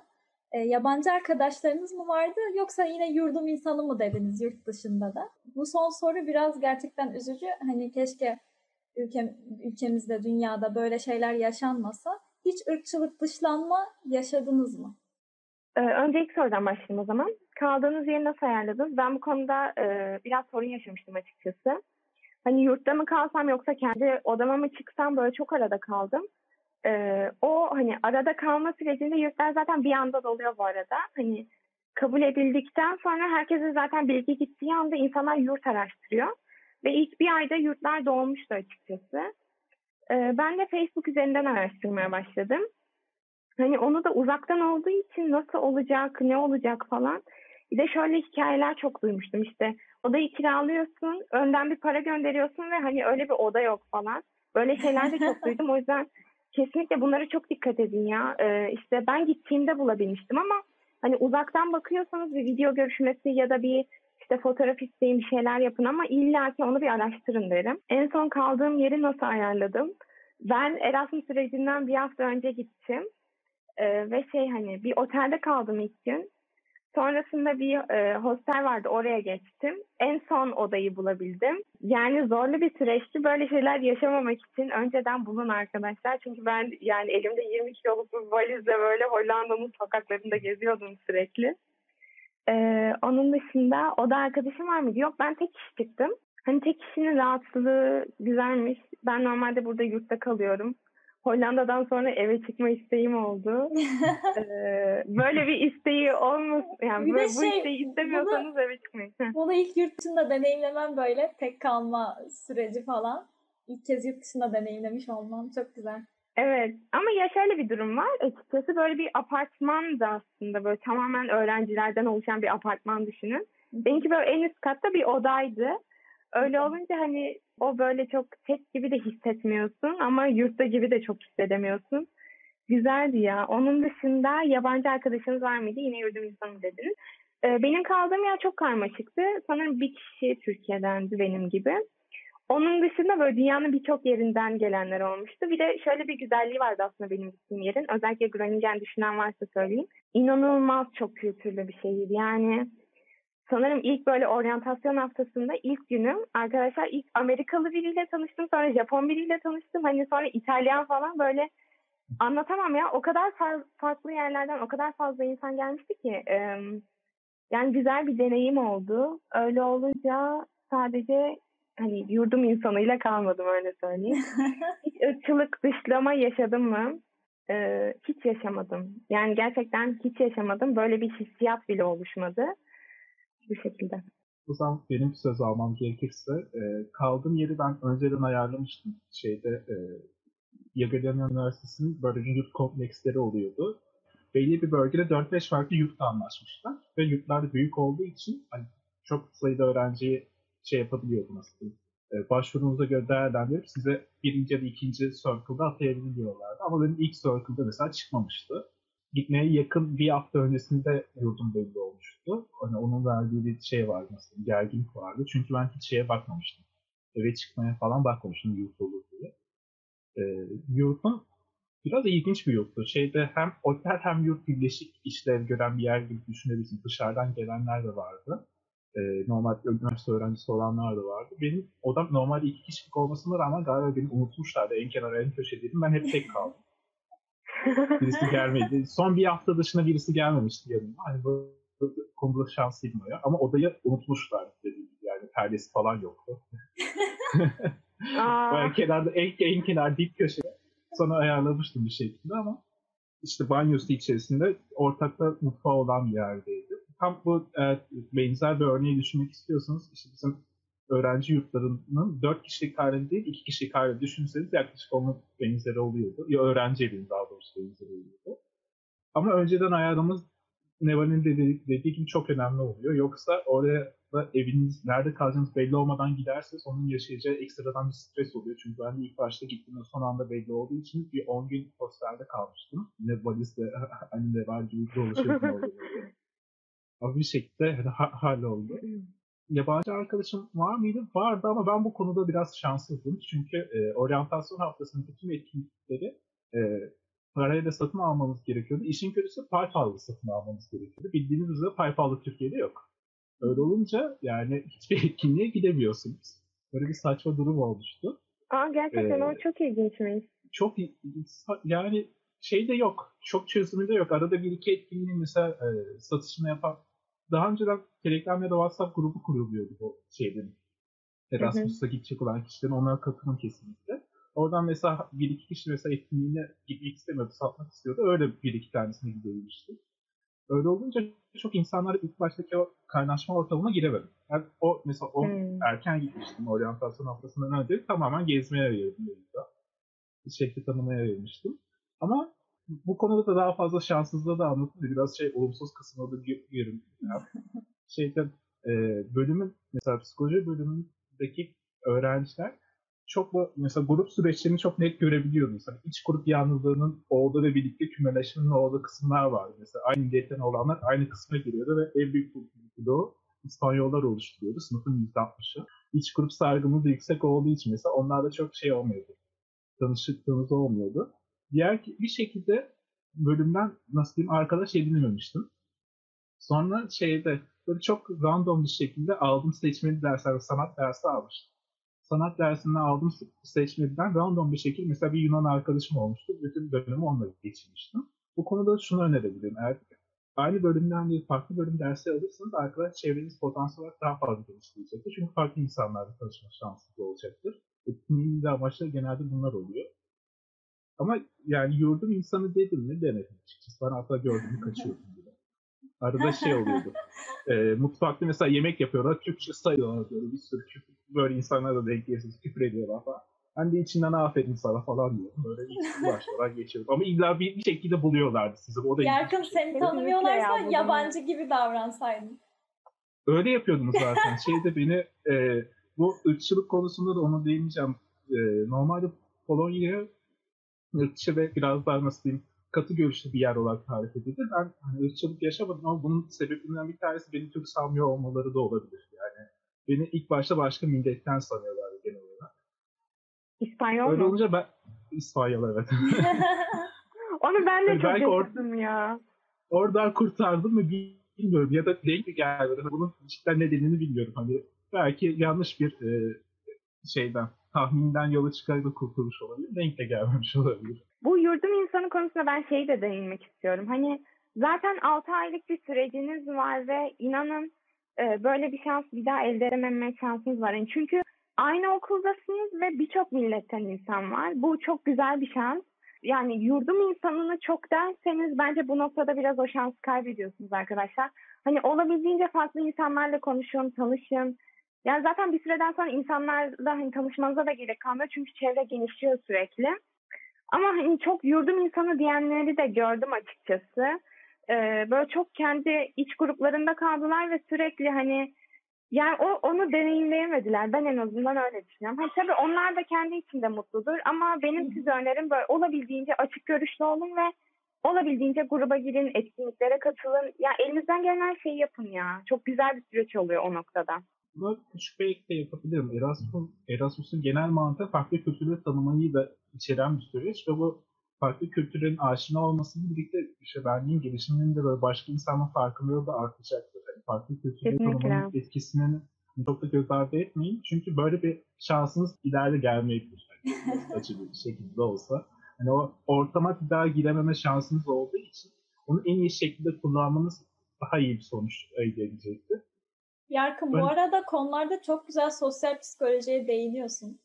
Ee, yabancı arkadaşlarınız mı vardı yoksa yine yurdum insanı mı dediniz yurt dışında da? Bu son soru biraz gerçekten üzücü. Hani keşke ülke, ülkemizde, dünyada böyle şeyler yaşanmasa. Hiç ırkçılık, dışlanma yaşadınız mı?
Ee, önce ilk sorudan başlayayım o zaman. Kaldığınız yeri nasıl ayarladınız? Ben bu konuda e, biraz sorun yaşamıştım açıkçası. Hani yurtta mı kalsam yoksa kendi odama mı çıksam böyle çok arada kaldım. Ee, o hani arada kalma sürecinde yurtlar zaten bir anda doluyor bu arada. Hani kabul edildikten sonra herkesin zaten bilgi gittiği anda insanlar yurt araştırıyor. Ve ilk bir ayda yurtlar dolmuştu açıkçası. Ee, ben de Facebook üzerinden araştırmaya başladım. Hani onu da uzaktan olduğu için nasıl olacak, ne olacak falan. Bir de şöyle hikayeler çok duymuştum işte. Odayı kiralıyorsun, önden bir para gönderiyorsun ve hani öyle bir oda yok falan. Böyle şeyler de çok duydum. O yüzden kesinlikle bunlara çok dikkat edin ya. Ee, işte ben gittiğimde bulabilmiştim ama hani uzaktan bakıyorsanız bir video görüşmesi ya da bir işte fotoğraf isteyin bir şeyler yapın ama illa ki onu bir araştırın derim. En son kaldığım yeri nasıl ayarladım? Ben Erasmus sürecinden bir hafta önce gittim. Ee, ve şey hani bir otelde kaldım ilk gün. Sonrasında bir e, hostel vardı oraya geçtim. En son odayı bulabildim. Yani zorlu bir süreçti. Böyle şeyler yaşamamak için önceden bulun arkadaşlar. Çünkü ben yani elimde 20 kiloluk bir valizle böyle Hollanda'nın sokaklarında geziyordum sürekli. Ee, onun dışında oda arkadaşım var mıydı? Yok ben tek kişi çıktım. Hani tek kişinin rahatsızlığı güzelmiş. Ben normalde burada yurtta kalıyorum. Hollanda'dan sonra eve çıkma isteğim oldu. ee, böyle bir isteği olmasın. Yani
Bir
böyle,
şey,
bu isteği istemiyorsanız eve çıkmayın.
Bunu ilk yurt dışında deneyimlemem böyle tek kalma süreci falan. İlk kez yurt dışında deneyimlemiş olmam çok güzel.
Evet ama ya şöyle bir durum var. Açıkçası böyle bir apartman da aslında böyle tamamen öğrencilerden oluşan bir apartman düşünün. Benimki böyle en üst katta bir odaydı. Öyle olunca hani o böyle çok tek gibi de hissetmiyorsun ama yurtta gibi de çok hissedemiyorsun. Güzeldi ya. Onun dışında yabancı arkadaşınız var mıydı? Yine yurdum insanı dediniz. Ee, benim kaldığım yer çok karmaşıktı. Sanırım bir kişi Türkiye'dendi benim gibi. Onun dışında böyle dünyanın birçok yerinden gelenler olmuştu. Bir de şöyle bir güzelliği vardı aslında benim gittiğim yerin. Özellikle Groningen düşünen varsa söyleyeyim. İnanılmaz çok kültürlü bir şehir. Yani sanırım ilk böyle oryantasyon haftasında ilk günüm arkadaşlar ilk Amerikalı biriyle tanıştım. Sonra Japon biriyle tanıştım. Hani sonra İtalyan falan böyle anlatamam ya. O kadar far- farklı yerlerden o kadar fazla insan gelmişti ki. Yani güzel bir deneyim oldu. Öyle olunca sadece hani yurdum insanıyla kalmadım öyle söyleyeyim. Hiç ırkçılık, dışlama yaşadım mı? Ee, hiç yaşamadım. Yani gerçekten hiç yaşamadım. Böyle bir hissiyat bile oluşmadı. Bu şekilde.
O zaman benim söz almam gerekirse e, kaldığım yeri ben önceden ayarlamıştım. Şeyde e, Jagiellonian Üniversitesi'nin böyle yurt kompleksleri oluyordu. Belli bir bölgede 4-5 farklı yurtla anlaşmışlar. Ve yurtlar da büyük olduğu için hani çok sayıda öğrenciyi şey yapabiliyordum aslında. E, başvurunuza göre değerlendirip size birinci ya da ikinci circle'da atayabiliyorlardı. Ama benim ilk circle'da mesela çıkmamıştı. Gitmeye yakın bir hafta öncesinde yurdum belli olmuştu. Hani onun verdiği bir şey vardı mesela, gerginlik vardı. Çünkü ben hiç şeye bakmamıştım. Eve çıkmaya falan bakmamıştım yurt olur diye. E, yurtun biraz ilginç bir yurttu. Şeyde hem otel hem yurt birleşik işlev gören bir yer gibi düşünebilirsin. Dışarıdan gelenler de vardı. E, normal üniversite öğrencisi olanlar da vardı. Benim odam normalde iki kişilik olmasına rağmen galiba beni unutmuşlardı. En kenara en köşedeydim. Ben hep tek kaldım. birisi gelmedi. Son bir hafta dışında birisi gelmemişti yanıma. Hani bu, bu konuda şanslıydım ya. Ama odayı unutmuşlar dediğim gibi. Yani perdesi falan yoktu. Böyle kenarda en, en kenar dip köşede. Sonra ayarlamıştım bir şekilde ama işte banyosu içerisinde ortakta mutfağı olan bir yerdeydi. Tam bu e, benzer bir örneği düşünmek istiyorsanız işte bizim öğrenci yurtlarının 4 kişilik hali değil 2 kişilik hali düşünseniz yaklaşık onun benzeri oluyordu. Ya öğrenci evinin daha doğrusu benzeri oluyordu. Ama önceden ayarlamamız Neva'nın dediği, dediği gibi çok önemli oluyor. Yoksa oraya da eviniz nerede kalacağınız belli olmadan giderseniz onun yaşayacağı ekstradan bir stres oluyor. Çünkü ben de ilk başta gittiğimde son anda belli olduğu için bir 10 gün hostelde kalmıştım. Yine valizle anne var gibi dolaşıyordum. Bir şekilde hani, ha halloldu. Yabancı arkadaşım var mıydı? Vardı ama ben bu konuda biraz şanssızdım. Çünkü e, oryantasyon haftasının bütün etkinlikleri e, parayla satın almamız gerekiyordu. İşin kötüsü PayPal'la satın almamız gerekiyordu. Bildiğiniz üzere PayPal'da Türkiye'de yok. Öyle olunca yani hiçbir etkinliğe gidemiyorsunuz. Böyle bir saçma durum olmuştu.
Aa gerçekten
Ee,
o çok ilginçmiş.
Çok yani şey de yok. Çok çözümü de yok. Arada bir iki etkinliğin mesela e, satışını yapan daha önceden Telegram ya da WhatsApp grubu kuruluyordu bu şeylerin. Erasmus'a gidecek olan kişilerin onlara katılın kesinlikle. Oradan mesela bir iki kişi mesela etkinliğine gitmek istemiyordu, satmak istiyordu. Öyle bir iki tanesine gidebilmişti. Öyle olunca çok insanlar ilk baştaki o kaynaşma ortamına giremedi. Yani o mesela o
Hmm.
erken gitmiştim oryantasyon haftasından önce tamamen gezmeye. Bir şekli tanımaya ayırmıştım. Ama bu konuda da daha fazla şanssızlığı da anlatayım da biraz şey olumsuz kısmına da gi- girin. Yani şeyden e, bölümün mesela psikoloji bölümündeki öğrenciler çok bu mesela grup süreçlerini çok net görebiliyordu. Mesela iç grup yalnızlığının olduğu ve birlikte kümeleşmenin olduğu kısımlar vardı. Mesela aynı milletten olanlar aynı kısma giriyordu ve en büyük bloğu İspanyollar oluşturuyordu. Sınıfın %60'ı. İç grup sargımı da yüksek olduğu için mesela onlarda çok şey olmuyordu. Tanışıklığımız olmuyordu. Diğer bir şekilde bölümden nasıl diyeyim arkadaş edinememiştim. Sonra şeyde böyle çok random bir şekilde aldım seçmeli dersler, sanat dersi almıştım. Sanat dersinden aldım seçmeliden random bir şekilde mesela bir Yunan arkadaşım olmuştu. Bütün dönemi onunla geçirmiştim. Bu konuda şunu önerebilirim. Eğer aynı bölümden bir farklı bölüm dersi alırsanız arkadaş çevreniz potansiyel olarak daha fazla geliştirecektir. Çünkü farklı insanlarla tanışma şansınız olacaktır. Etkinliğin de amaçları genelde bunlar oluyor. Ama yani yurdum insanı dedim mi demedim açıkçası. Ben hatta gördüğümü kaçıyordum bile. Arada şey oluyordu. E, mutfakta mesela yemek yapıyorlar. Türkçe sayıyorlar böyle bir sürü küfür. Böyle insanlar da denk gelirsiniz küfür ediyorlar falan. Ben de içinden aferin sana falan diyorum. Böyle ilk başlara geçiyordum. Ama illa bir, bir şekilde buluyorlardı sizi. O da
Yarkın
şey.
seni tanımıyorlarsa
ya,
yabancı gibi davransaydın.
Öyle yapıyordunuz zaten. Şeyde beni e, bu ırkçılık konusunda da onu değineceğim. E, normalde Polonya'ya ırkçı ve biraz daha nasıl diyeyim katı görüşlü bir yer olarak tarif edildi. Ben hani ırkçılık yaşamadım ama bunun sebeplerinden bir tanesi beni Türk sanmıyor olmaları da olabilir. Yani beni ilk başta başka milletten sanıyorlardı genel olarak.
İspanyol
Öyle
mu?
olunca ben İspanyol evet.
Onu ben de
Hani
çok
or-
yaşadım ya.
Oradan kurtardım mı bilmiyorum. Ya da denk mi geldi? Bunun cidden nedenini bilmiyorum. Hani belki yanlış bir e, şeyden, tahminden yola çıkarak da kurtulmuş olabilir. Denk de gelmemiş olabilir.
Bu yurdum insanı konusunda ben şeyi de değinmek istiyorum. Hani zaten 6 aylık bir süreciniz var ve inanın e, böyle bir şans bir daha elde edememe şansınız var. Yani çünkü aynı okuldasınız ve birçok milletten insan var. Bu çok güzel bir şans. Yani yurdum insanını çok derseniz bence bu noktada biraz o şansı kaybediyorsunuz arkadaşlar. Hani olabildiğince farklı insanlarla konuşun, tanışın. Yani zaten bir süreden sonra insanlarla hani tanışmanıza da gerek kalmıyor çünkü çevre genişliyor sürekli. Ama hani çok yurdum insanı diyenleri de gördüm açıkçası. Ee, böyle çok kendi iç gruplarında kaldılar ve sürekli hani yani o onu deneyimleyemediler. Ben en azından öyle düşünüyorum. Hani tabii onlar da kendi içinde mutludur ama benim size önerim böyle olabildiğince açık görüşlü olun ve olabildiğince gruba girin, etkinliklere katılın. Ya elinizden gelen her şeyi yapın ya. Çok güzel bir süreç oluyor o noktada.
Buna küçük bir ek de yapabilirim. Erasmus, Erasmus'un genel mantığı farklı kültürleri tanımayı da içeren bir süreç ve bu farklı kültürlerin aşina olmasıyla birlikte işte benliğin gelişiminin de böyle başka insanın farkındalığı da artacaktır. Yani farklı kültürleri tanımanın etkisini çok da göz ardı etmeyin. Çünkü böyle bir şansınız ileride gelmeyebilir. Yani acı bir şekilde olsa. Yani o ortama bir daha girememe şansınız olduğu için onu en iyi şekilde kullanmanız daha iyi bir sonuç elde edecektir.
Yarkın bu
Ben-
arada konularda çok güzel sosyal psikolojiye değiniyorsun.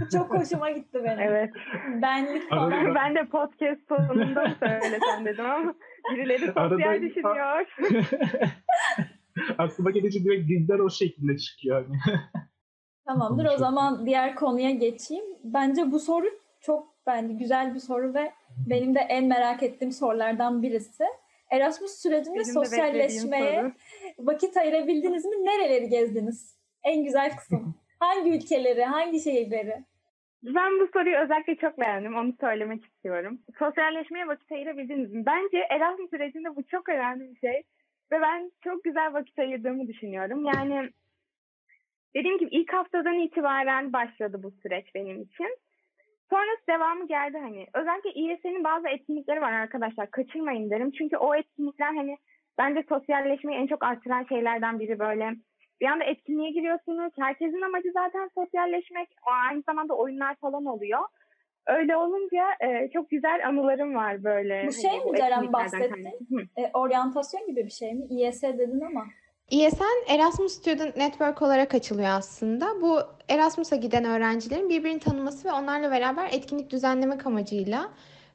Bu çok hoşuma gitti benim.
Evet.
Benlik
Arada-
falan.
ben de podcast sonunda söylesem dedim ama birileri sosyal
Arada-
düşünüyor.
Aklıma gelince direkt dilden o şekilde çıkıyor. Hani.
Tamamdır o zaman diğer konuya geçeyim. Bence bu soru çok bence güzel bir soru ve benim de en merak ettiğim sorulardan birisi. Erasmus sürecinde
Benim
sosyalleşmeye vakit ayırabildiniz mi? Nereleri gezdiniz? En güzel kısım. Hangi ülkeleri, hangi şehirleri?
Ben bu soruyu özellikle çok beğendim. Onu söylemek istiyorum. Sosyalleşmeye vakit ayırabildiniz mi? Bence Erasmus sürecinde bu çok önemli bir şey. Ve ben çok güzel vakit ayırdığımı düşünüyorum. Yani dediğim gibi ilk haftadan itibaren başladı bu süreç benim için. Sonrası devamı geldi hani. Özellikle İES'nin bazı etkinlikleri var arkadaşlar. Kaçırmayın derim. Çünkü o etkinlikler hani bence sosyalleşmeyi en çok artıran şeylerden biri böyle. Bir anda etkinliğe giriyorsunuz. Herkesin amacı zaten sosyalleşmek. O aynı zamanda oyunlar falan oluyor. Öyle olunca e, çok güzel anılarım var böyle.
Bu şey mi Ceren bahsetti? E, oryantasyon gibi bir şey mi? İES dedin ama.
ESN Erasmus Student Network olarak açılıyor aslında. Bu Erasmus'a giden öğrencilerin birbirini tanıması ve onlarla beraber etkinlik düzenlemek amacıyla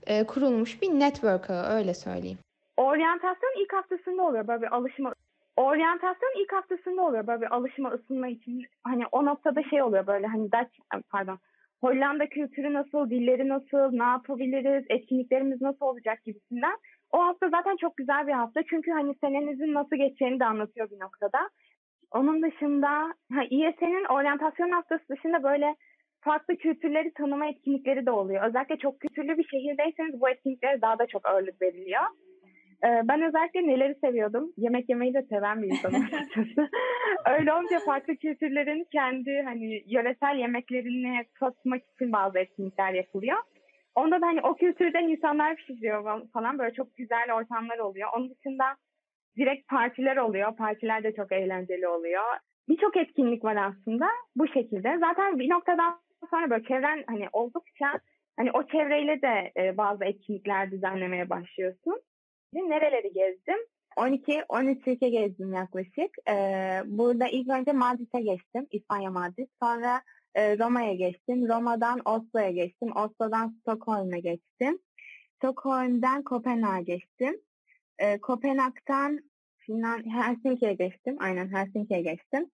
e, kurulmuş bir network ağı öyle söyleyeyim.
Oryantasyon ilk haftasında oluyor böyle bir alışma. Oryantasyon ilk haftasında oluyor böyle bir alışma ısınma için. Hani o noktada şey oluyor böyle hani Dutch, pardon Hollanda kültürü nasıl, dilleri nasıl, ne yapabiliriz, etkinliklerimiz nasıl olacak gibisinden. O hafta zaten çok güzel bir hafta. Çünkü hani senenizin nasıl geçeceğini de anlatıyor bir noktada. Onun dışında ha, İES'nin oryantasyon haftası dışında böyle farklı kültürleri tanıma etkinlikleri de oluyor. Özellikle çok kültürlü bir şehirdeyseniz bu etkinliklere daha da çok ağırlık veriliyor. Ee, ben özellikle neleri seviyordum? Yemek yemeyi de seven bir insanım açıkçası. Öyle olunca farklı kültürlerin kendi hani yöresel yemeklerini tatmak için bazı etkinlikler yapılıyor. Onda da hani o kültürden insanlar pişiriyor falan böyle çok güzel ortamlar oluyor. Onun dışında direkt partiler oluyor. Partiler de çok eğlenceli oluyor. Birçok etkinlik var aslında bu şekilde. Zaten bir noktadan sonra böyle çevren hani oldukça hani o çevreyle de e, bazı etkinlikler düzenlemeye başlıyorsun. Şimdi nereleri gezdim? 12-13 ülke gezdim yaklaşık. Ee, burada ilk önce Madrid'e geçtim. İspanya Madrid. Sonra e, Roma'ya geçtim. Roma'dan Oslo'ya geçtim. Oslo'dan Stockholm'a geçtim. Stockholm'dan Kopenhag'a geçtim. Ee, Kopenhag'dan Finland Helsinki'ye geçtim. Aynen Helsinki'ye geçtim.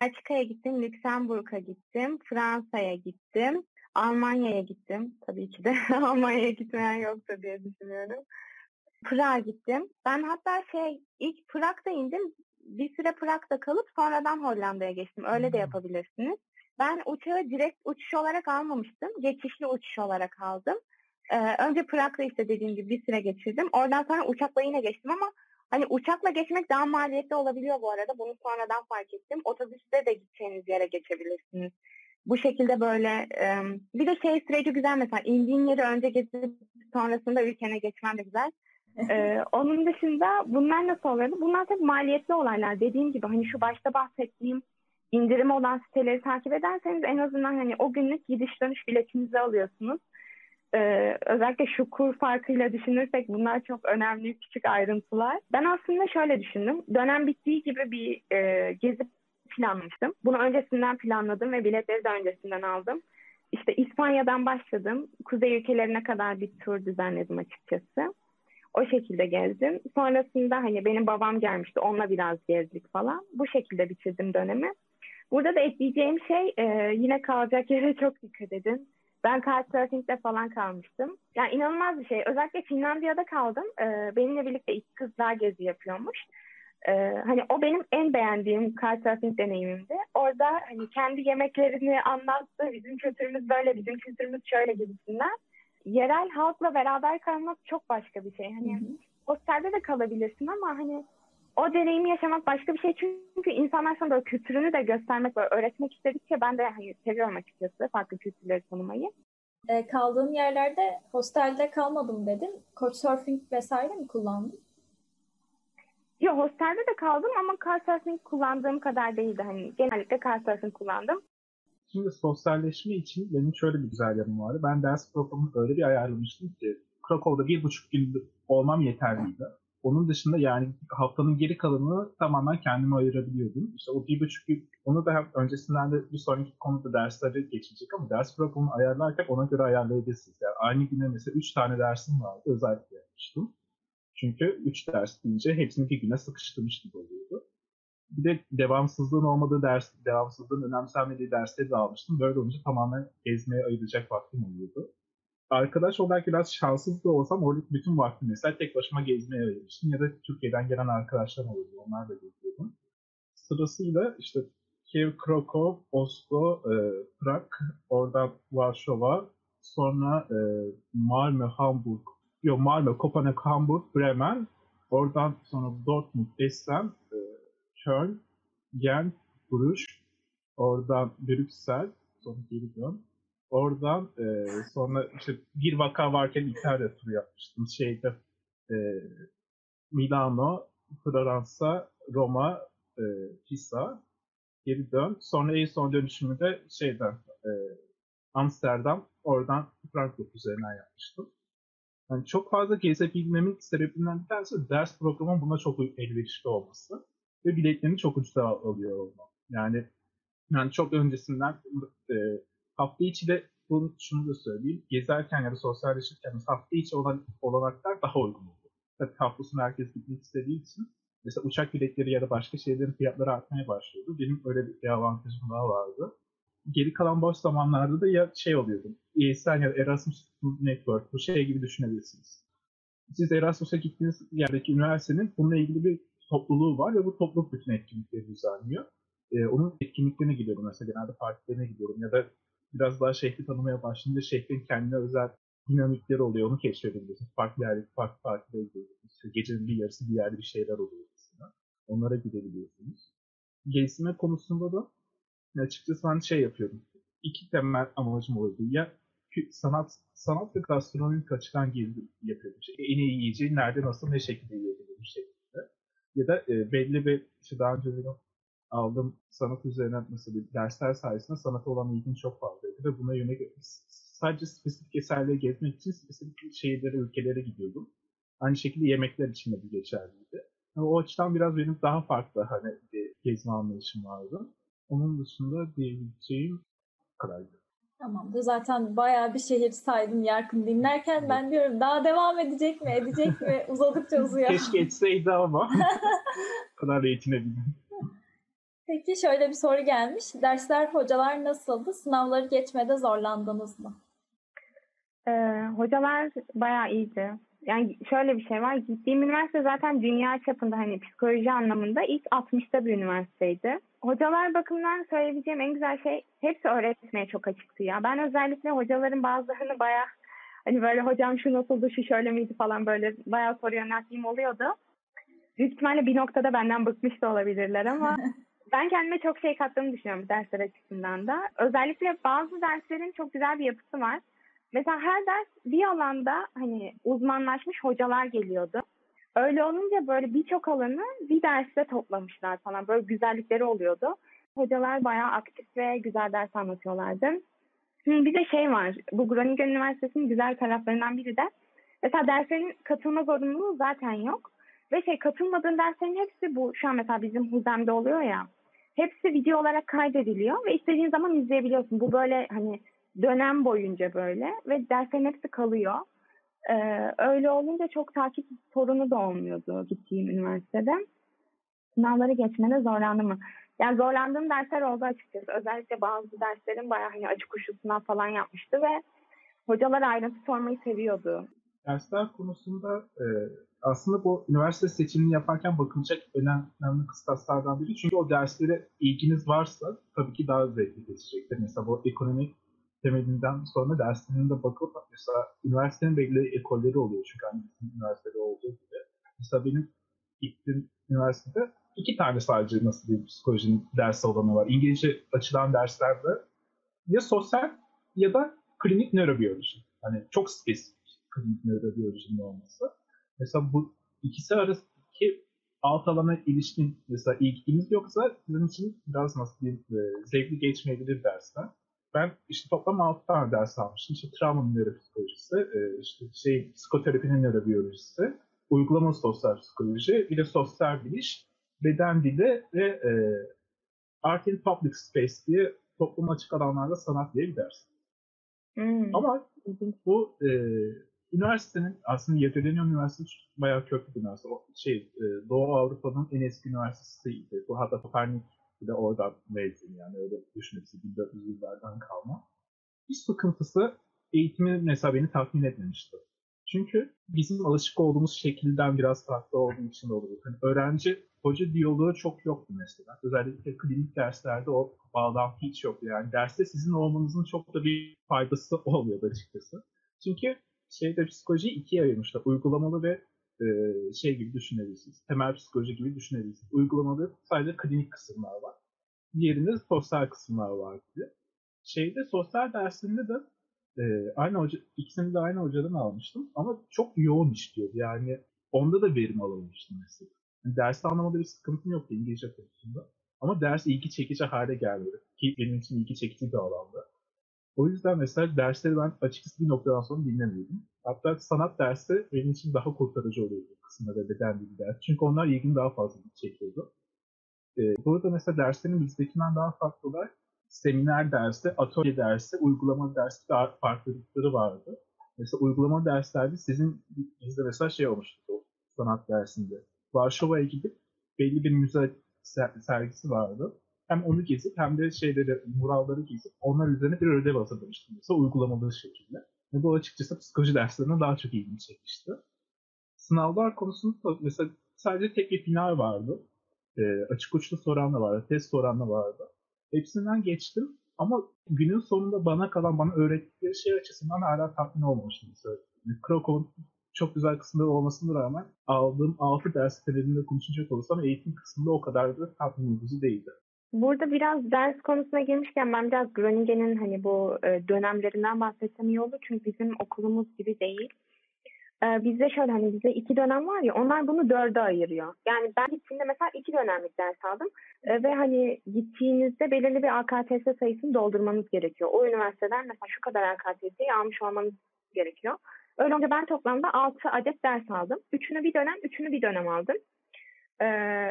Belçika'ya gittim. Lüksemburg'a gittim. Fransa'ya gittim. Almanya'ya gittim. Tabii ki de Almanya'ya gitmeyen yoktur diye düşünüyorum. Prag'a gittim. Ben hatta şey ilk Prag'da indim. Bir süre Prag'da kalıp sonradan Hollanda'ya geçtim. Öyle de yapabilirsiniz. Ben uçağı direkt uçuş olarak almamıştım. Geçişli uçuş olarak aldım. Ee, önce Prag'da işte dediğim gibi bir süre geçirdim. Oradan sonra uçakla yine geçtim ama hani uçakla geçmek daha maliyetli olabiliyor bu arada. Bunu sonradan fark ettim. Otobüste de gideceğiniz yere geçebilirsiniz. Bu şekilde böyle e, bir de şey süreci güzel mesela indiğin yeri önce gezip sonrasında ülkene geçmen de güzel. Ee, onun dışında bunlar nasıl oluyordu? Bunlar tabii maliyetli olaylar. Dediğim gibi hani şu başta bahsettiğim indirimi olan siteleri takip ederseniz en azından hani o günlük gidiş dönüş biletinizi alıyorsunuz. Ee, özellikle şu kur farkıyla düşünürsek bunlar çok önemli küçük ayrıntılar. Ben aslında şöyle düşündüm. Dönem bittiği gibi bir e, gezi planlamıştım. Bunu öncesinden planladım ve biletleri de öncesinden aldım. İşte İspanya'dan başladım. Kuzey ülkelerine kadar bir tur düzenledim açıkçası. O şekilde gezdim. Sonrasında hani benim babam gelmişti. Onunla biraz gezdik falan. Bu şekilde bitirdim dönemi. Burada da ekleyeceğim şey e, yine kalacak yere çok dikkat edin. Ben Couchsurfing'de falan kalmıştım. Yani inanılmaz bir şey. Özellikle Finlandiya'da kaldım. E, benimle birlikte iki kızlar gezi yapıyormuş. E, hani o benim en beğendiğim Couchsurfing deneyimimdi. Orada hani kendi yemeklerini anlattı. Bizim kültürümüz böyle, bizim kültürümüz şöyle gibisinden yerel halkla beraber kalmak çok başka bir şey. Hani hostelde de kalabilirsin ama hani o deneyimi yaşamak başka bir şey. Çünkü insanlar sana böyle kültürünü de göstermek, böyle öğretmek istedikçe ben de hani seviyorum açıkçası farklı kültürleri tanımayı.
E, kaldığım yerlerde hostelde kalmadım dedin. Couchsurfing vesaire mi kullandın?
Yok hostelde de kaldım ama Couchsurfing kullandığım kadar değildi. Hani genellikle Couchsurfing kullandım.
Şimdi sosyalleşme için benim şöyle bir güzel yanım vardı. Ben ders programını öyle bir ayarlamıştım ki Krakow'da bir buçuk gün olmam yeterliydi. Onun dışında yani haftanın geri kalanını tamamen kendime ayırabiliyordum. İşte o bir buçuk gün, onu da öncesinden de bir sonraki konuda dersleri geçecek ama ders programını ayarlarken ona göre ayarlayabilirsiniz. Yani aynı güne mesela üç tane dersim vardı özellikle yapmıştım. Çünkü üç ders deyince hepsini bir güne sıkıştırmış gibi oluyordu. Bir de devamsızlığın olmadığı ders, devamsızlığın önemsenmediği dersleri de almıştım. Böyle olunca tamamen gezmeye ayıracak vaktim oluyordu arkadaş olarak biraz şanssız da olsam orada bütün vaktimi mesela tek başıma gezmeye ayırmıştım ya da Türkiye'den gelen arkadaşlar oluyordu. Onlar da geziyordum. Sırasıyla işte Kiev, Krakow, Oslo, e, Prag, oradan Varşova, sonra e, Malmö, Hamburg, yok Malmö, Kopenhag, Hamburg, Bremen, oradan sonra Dortmund, Essen, e, Köln, Gent, Bruges, oradan Brüksel, sonra geri dön. Oradan e, sonra işte bir vaka varken İtalya turu yapmıştım. Şeyde e, Milano, Floransa, Roma, e, Pisa geri dön. Sonra en son dönüşümü de şeyden e, Amsterdam, oradan Frankfurt üzerinden yapmıştım. Yani çok fazla gezebilmemin sebebinden bir tanesi ders programının buna çok elverişli olması ve biletlerini çok ucuza alıyor olmam. Yani yani çok öncesinden e, hafta içi de bunu, şunu da söyleyeyim. Gezerken ya da sosyalleşirken hafta içi olan olanaklar daha uygun oldu. Tabii hafta sonu herkes gitmek istediği için mesela uçak biletleri ya da başka şeylerin fiyatları artmaya başlıyordu. Benim öyle bir avantajım daha vardı. Geri kalan boş zamanlarda da ya şey oluyordu. ESL ya da Erasmus Network bu şey gibi düşünebilirsiniz. Siz Erasmus'a gittiğiniz yerdeki üniversitenin bununla ilgili bir topluluğu var ve bu topluluk bütün etkinlikleri düzenliyor. Ee, onun etkinliklerine gidiyorum mesela genelde partilerine gidiyorum ya da biraz daha şehri tanımaya başlayınca şehrin kendine özel dinamikleri oluyor. Onu keşfedebiliyorsunuz. Farklı yerde, farklı partilere gidiyorsunuz. İşte gecenin bir yarısı bir yerde bir şeyler oluyor mesela. Onlara gidebiliyorsunuz. Gezme konusunda da açıkçası ben şey yapıyorum. İki temel amacım oluyordu. Ya sanat sanat ve gastronomik açıdan gezi yapıyordum. İşte en iyi yiyeceği nerede, nasıl, ne şekilde yiyebilirim şeklinde. Ya da e, belli bir işte daha önce aldığım sanat üzerine mesela dersler sayesinde sanata olan ilgim çok fazlaydı ve buna yönelik sadece spesifik eserleri gezmek için spesifik şehirlere, ülkelere gidiyordum. Aynı şekilde yemekler için de bu geçerliydi. Yani o açıdan biraz benim daha farklı hani bir gezme anlayışım vardı. Onun dışında diyebileceğim kadardı.
Tamamdır. Zaten bayağı bir şehir saydım Yarkın dinlerken. Ben diyorum daha devam edecek mi, edecek mi? Uzadıkça uzuyor.
Keşke etseydi ama o kadar da yetinebildim.
Peki şöyle bir soru gelmiş. Dersler, hocalar nasıldı? Sınavları geçmede zorlandınız mı?
Ee, hocalar bayağı iyiydi. Yani şöyle bir şey var. Gittiğim üniversite zaten dünya çapında hani psikoloji anlamında ilk 60'ta bir üniversiteydi. Hocalar bakımından söyleyebileceğim en güzel şey hepsi öğretmeye çok açıktı ya. Ben özellikle hocaların bazılarını bayağı hani böyle hocam şu nasıldı şu şöyle miydi falan böyle bayağı soru yönelttiğim oluyordu. Büyük ihtimalle bir noktada benden bıkmış da olabilirler ama ben kendime çok şey kattığımı düşünüyorum dersler açısından da. Özellikle bazı derslerin çok güzel bir yapısı var. Mesela her ders bir alanda hani uzmanlaşmış hocalar geliyordu. Öyle olunca böyle birçok alanı bir derste toplamışlar falan. Böyle güzellikleri oluyordu. Hocalar bayağı aktif ve güzel ders anlatıyorlardı. Şimdi bir de şey var. Bu Groningen Üniversitesi'nin güzel taraflarından biri de mesela derslerin katılma zorunluluğu zaten yok. Ve şey katılmadığın derslerin hepsi bu şu an mesela bizim Huzem'de oluyor ya hepsi video olarak kaydediliyor ve istediğin zaman izleyebiliyorsun. Bu böyle hani dönem boyunca böyle ve derslerin hepsi kalıyor. Ee, öyle olunca çok takip sorunu da olmuyordu gittiğim üniversitede. Sınavları geçmede zorlandım mı? Yani zorlandığım dersler oldu açıkçası. Özellikle bazı derslerin bayağı hani acı kuşu sınav falan yapmıştı ve hocalar ayrıntı sormayı seviyordu.
Dersler konusunda e, aslında bu üniversite seçimini yaparken bakılacak önemli kıstaslardan biri. Çünkü o derslere ilginiz varsa tabii ki daha zevkli geçecektir. Mesela bu ekonomik temelinden sonra derslerinde bakıp mesela üniversitenin belli ekolleri oluyor. Çünkü hani bizim üniversitede olduğu gibi. Mesela benim gittiğim üniversitede iki tane sadece nasıl bir psikolojinin dersi olanı var. İngilizce açılan derslerde ya sosyal ya da klinik nörobiyoloji. Hani çok spesifik klinik nörobiyolojinin olması. Mesela bu ikisi arasındaki alt alana ilişkin mesela ilginiz yoksa sizin için biraz nasıl diyeyim e, zevkli geçmeyebilir dersler. Ben işte toplam 6 tane ders almıştım. İşte travma nöropsikolojisi, e, işte şey psikoterapinin nörobiyolojisi, uygulama sosyal psikoloji, bir de sosyal biliş, beden dili ve e, Art in Public Space diye toplum açık alanlarda sanat diye bir ders.
Hmm.
Ama bu e, üniversitenin aslında Yeditenyem Üniversitesi bayağı köklü bir üniversite. O, şey, e, Doğu Avrupa'nın en eski üniversitesiydi. Bu hatta Kopernik de oradan mezun yani öyle düşünebilirsin 1400 yıllardan kalma. Bir sıkıntısı eğitimi mesela beni tatmin etmemişti. Çünkü bizim alışık olduğumuz şekilden biraz farklı olduğu için de oluyor. Yani öğrenci hoca diyaloğu çok yoktu mesela. Özellikle klinik derslerde o bağlantı hiç yoktu. Yani derste sizin olmanızın çok da bir faydası olmuyordu açıkçası. Çünkü şeyde psikolojiyi ikiye ayırmışlar. Uygulamalı ve e, şey gibi düşünebilirsiniz. Temel psikoloji gibi düşünebilirsiniz. Uygulamalı sadece klinik kısımlar var. Diğerinde sosyal kısımlar var gibi. Şeyde sosyal dersinde de e, aynı hoca, ikisini de aynı hocadan almıştım ama çok yoğun işliyordu. Yani onda da verim alamamıştım mesela. Yani dersi anlamada bir sıkıntım yoktu İngilizce konusunda. Ama ders ilgi çekici hale gelmedi. Ki benim için ilgi çekici bir alanda. O yüzden mesela dersleri ben açıkçası bir noktadan sonra dinlemiyordum. Hatta sanat dersi benim için daha kurtarıcı oluyordu kısımda da beden dili ders. Çünkü onlar ilgimi daha fazla çekiyordu. Ee, burada mesela derslerin bizdekinden daha farklı olarak seminer dersi, atölye dersi, uygulama dersi de farklılıkları vardı. Mesela uygulama derslerde sizin bizde mesela şey olmuştu sanat dersinde. Varşova'ya gidip belli bir müze sergisi vardı. Hem onu gezip hem de şeyleri, muralları gezip onlar üzerine bir ödev hazırlamıştım. Mesela uygulamalı şekilde. Ve bu açıkçası psikoloji derslerine daha çok ilgimi çekmişti. Sınavlar konusunda mesela sadece tek bir final vardı. E, açık uçlu soran da vardı, test soran da vardı. Hepsinden geçtim ama günün sonunda bana kalan, bana öğrettikleri şey açısından hala tatmin olmamıştım. Mesela Krakow'un çok güzel kısımları olmasına rağmen aldığım 6 ders temelinde konuşacak olursam eğitim kısmında o kadar da tatmin edici değildi.
Burada biraz ders konusuna girmişken ben biraz Groningen'in hani bu e, dönemlerinden bahsetsem iyi olur. Çünkü bizim okulumuz gibi değil. Ee, bizde şöyle hani bizde iki dönem var ya onlar bunu dörde ayırıyor. Yani ben gittiğimde mesela iki dönemlik ders aldım ee, ve hani gittiğinizde belirli bir AKTS sayısını doldurmanız gerekiyor. O üniversiteden mesela şu kadar AKTS'yi almış olmanız gerekiyor. Öyle olunca ben toplamda altı adet ders aldım. Üçünü bir dönem, üçünü bir dönem aldım. Ee,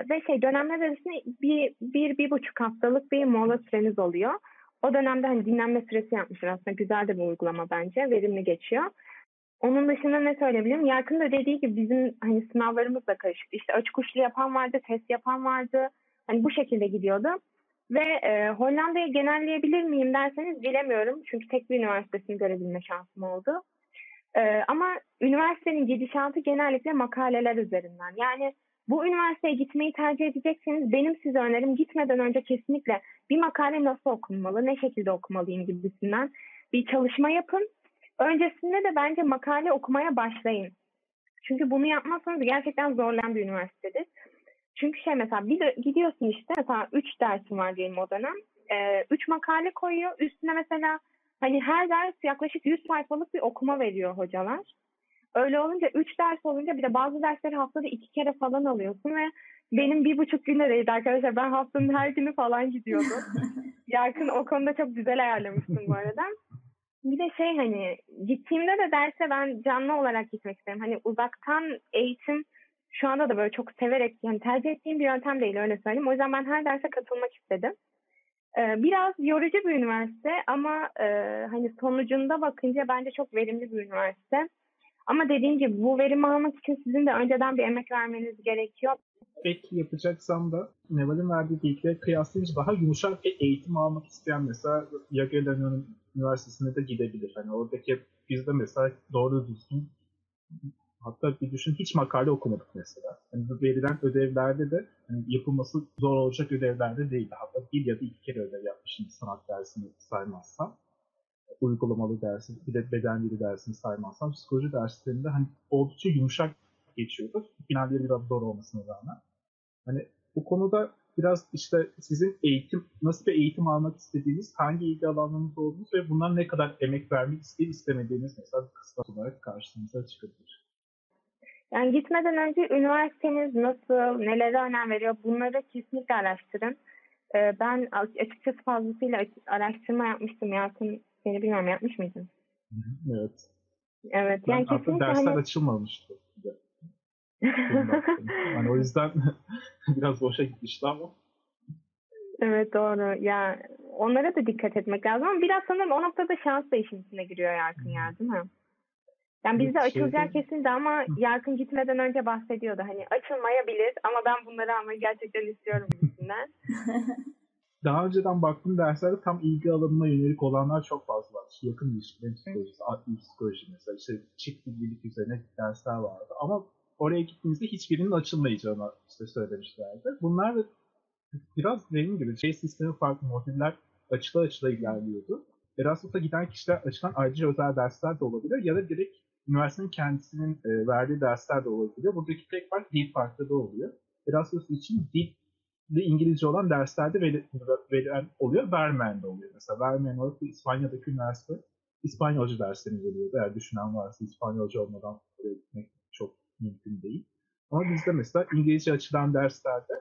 ve şey dönemler arasında bir, bir, bir buçuk haftalık bir mola süreniz oluyor. O dönemde hani dinlenme süresi yapmışlar aslında güzel de bir uygulama bence. Verimli geçiyor. Onun dışında ne söyleyebilirim? Yarkın da dediği gibi bizim hani sınavlarımız da karışık. İşte açık uçlu yapan vardı, test yapan vardı. Hani bu şekilde gidiyordu. Ve e, Hollanda'yı genelleyebilir miyim derseniz bilemiyorum. Çünkü tek bir üniversitesini görebilme şansım oldu. E, ama üniversitenin gidişatı genellikle makaleler üzerinden. Yani bu üniversiteye gitmeyi tercih edecekseniz benim size önerim gitmeden önce kesinlikle bir makale nasıl okunmalı, ne şekilde okumalıyım gibisinden bir çalışma yapın Öncesinde de bence makale okumaya başlayın. Çünkü bunu yapmazsanız gerçekten zorlayan bir üniversitedir. Çünkü şey mesela bir gidiyorsun işte mesela 3 dersin var diyelim o dönem. 3 ee, makale koyuyor. Üstüne mesela hani her ders yaklaşık 100 sayfalık bir okuma veriyor hocalar. Öyle olunca 3 ders olunca bir de bazı dersleri haftada 2 kere falan alıyorsun ve benim bir buçuk günde değildi arkadaşlar. Ben haftanın her günü falan gidiyordum. Yarkın o konuda çok güzel ayarlamışsın bu arada. Bir de şey hani gittiğimde de derse ben canlı olarak gitmek isterim. Hani uzaktan eğitim şu anda da böyle çok severek yani tercih ettiğim bir yöntem değil öyle söyleyeyim. O yüzden ben her derse katılmak istedim. Ee, biraz yorucu bir üniversite ama e, hani sonucunda bakınca bence çok verimli bir üniversite. Ama dediğim gibi bu verimi almak için sizin de önceden bir emek vermeniz gerekiyor.
Ek yapacaksam da Neval'in verdiği bilgileri kıyaslayınca daha yumuşak bir eğitim almak isteyen mesela Jagiellonian Üniversitesi'ne de gidebilir. Hani oradaki bizde mesela doğru düzgün hatta bir düşün hiç makale okumadık mesela. Yani verilen ödevlerde de yani yapılması zor olacak ödevlerde değildi. Hatta bir ya da iki kere ödev yapmışım sanat dersini saymazsam. Uygulamalı dersi, bir de beden dili dersini saymazsam psikoloji derslerinde hani oldukça yumuşak geçiyordu. Finalleri biraz zor olmasına rağmen. Hani bu konuda biraz işte sizin eğitim, nasıl bir eğitim almak istediğiniz, hangi ilgi alanlarınız olduğunuz ve bundan ne kadar emek vermek isteyip istemediğiniz mesela kıstas olarak karşınıza çıkabilir.
Yani gitmeden önce üniversiteniz nasıl, nelere önem veriyor bunları kesinlikle araştırın. Ee, ben açıkçası fazlasıyla araştırma yapmıştım. Yakın seni bilmiyorum yapmış mıydın?
Evet.
Evet. Yani
ben
kesinlikle
dersler
hani...
açılmamıştı. yani o yüzden biraz boşa gitmişti ama.
Evet doğru. Ya onlara da dikkat etmek lazım ama biraz sanırım o noktada şans da işin içine giriyor Yarkın ya değil mi? Yani bizde
Evet,
açılacağı
şeyde-
kesindi ama Yarkın gitmeden önce bahsediyordu. Hani açılmayabilir ama ben bunları almayı gerçekten istiyorum gibisinden.
Daha önceden baktığım derslerde tam ilgi alanına yönelik olanlar çok fazla var. İşte yakın ilişkilerin psikolojisi, adli psikoloji mesela işte çift bilgilik üzerine dersler vardı. Ama oraya gittiğimizde hiçbirinin açılmayacağını işte söylemişlerdi. Bunlar da biraz dediğim gibi şey sistemi farklı modüller açıla açıla ilerliyordu. Erasmus'a giden kişiler açılan ayrıca özel dersler de olabilir ya da direkt üniversitenin kendisinin e, verdiği dersler de olabiliyor. Buradaki tek fark dil farklı da oluyor. Erasmus için dil ve İngilizce olan derslerde veri- verilen oluyor, vermeyen de oluyor. Mesela vermeyen olarak İspanya'daki üniversite İspanyolca derslerini veriyordu. Eğer düşünen varsa İspanyolca olmadan oraya gitmek çok mümkün değil. Ama bizde mesela İngilizce açılan derslerde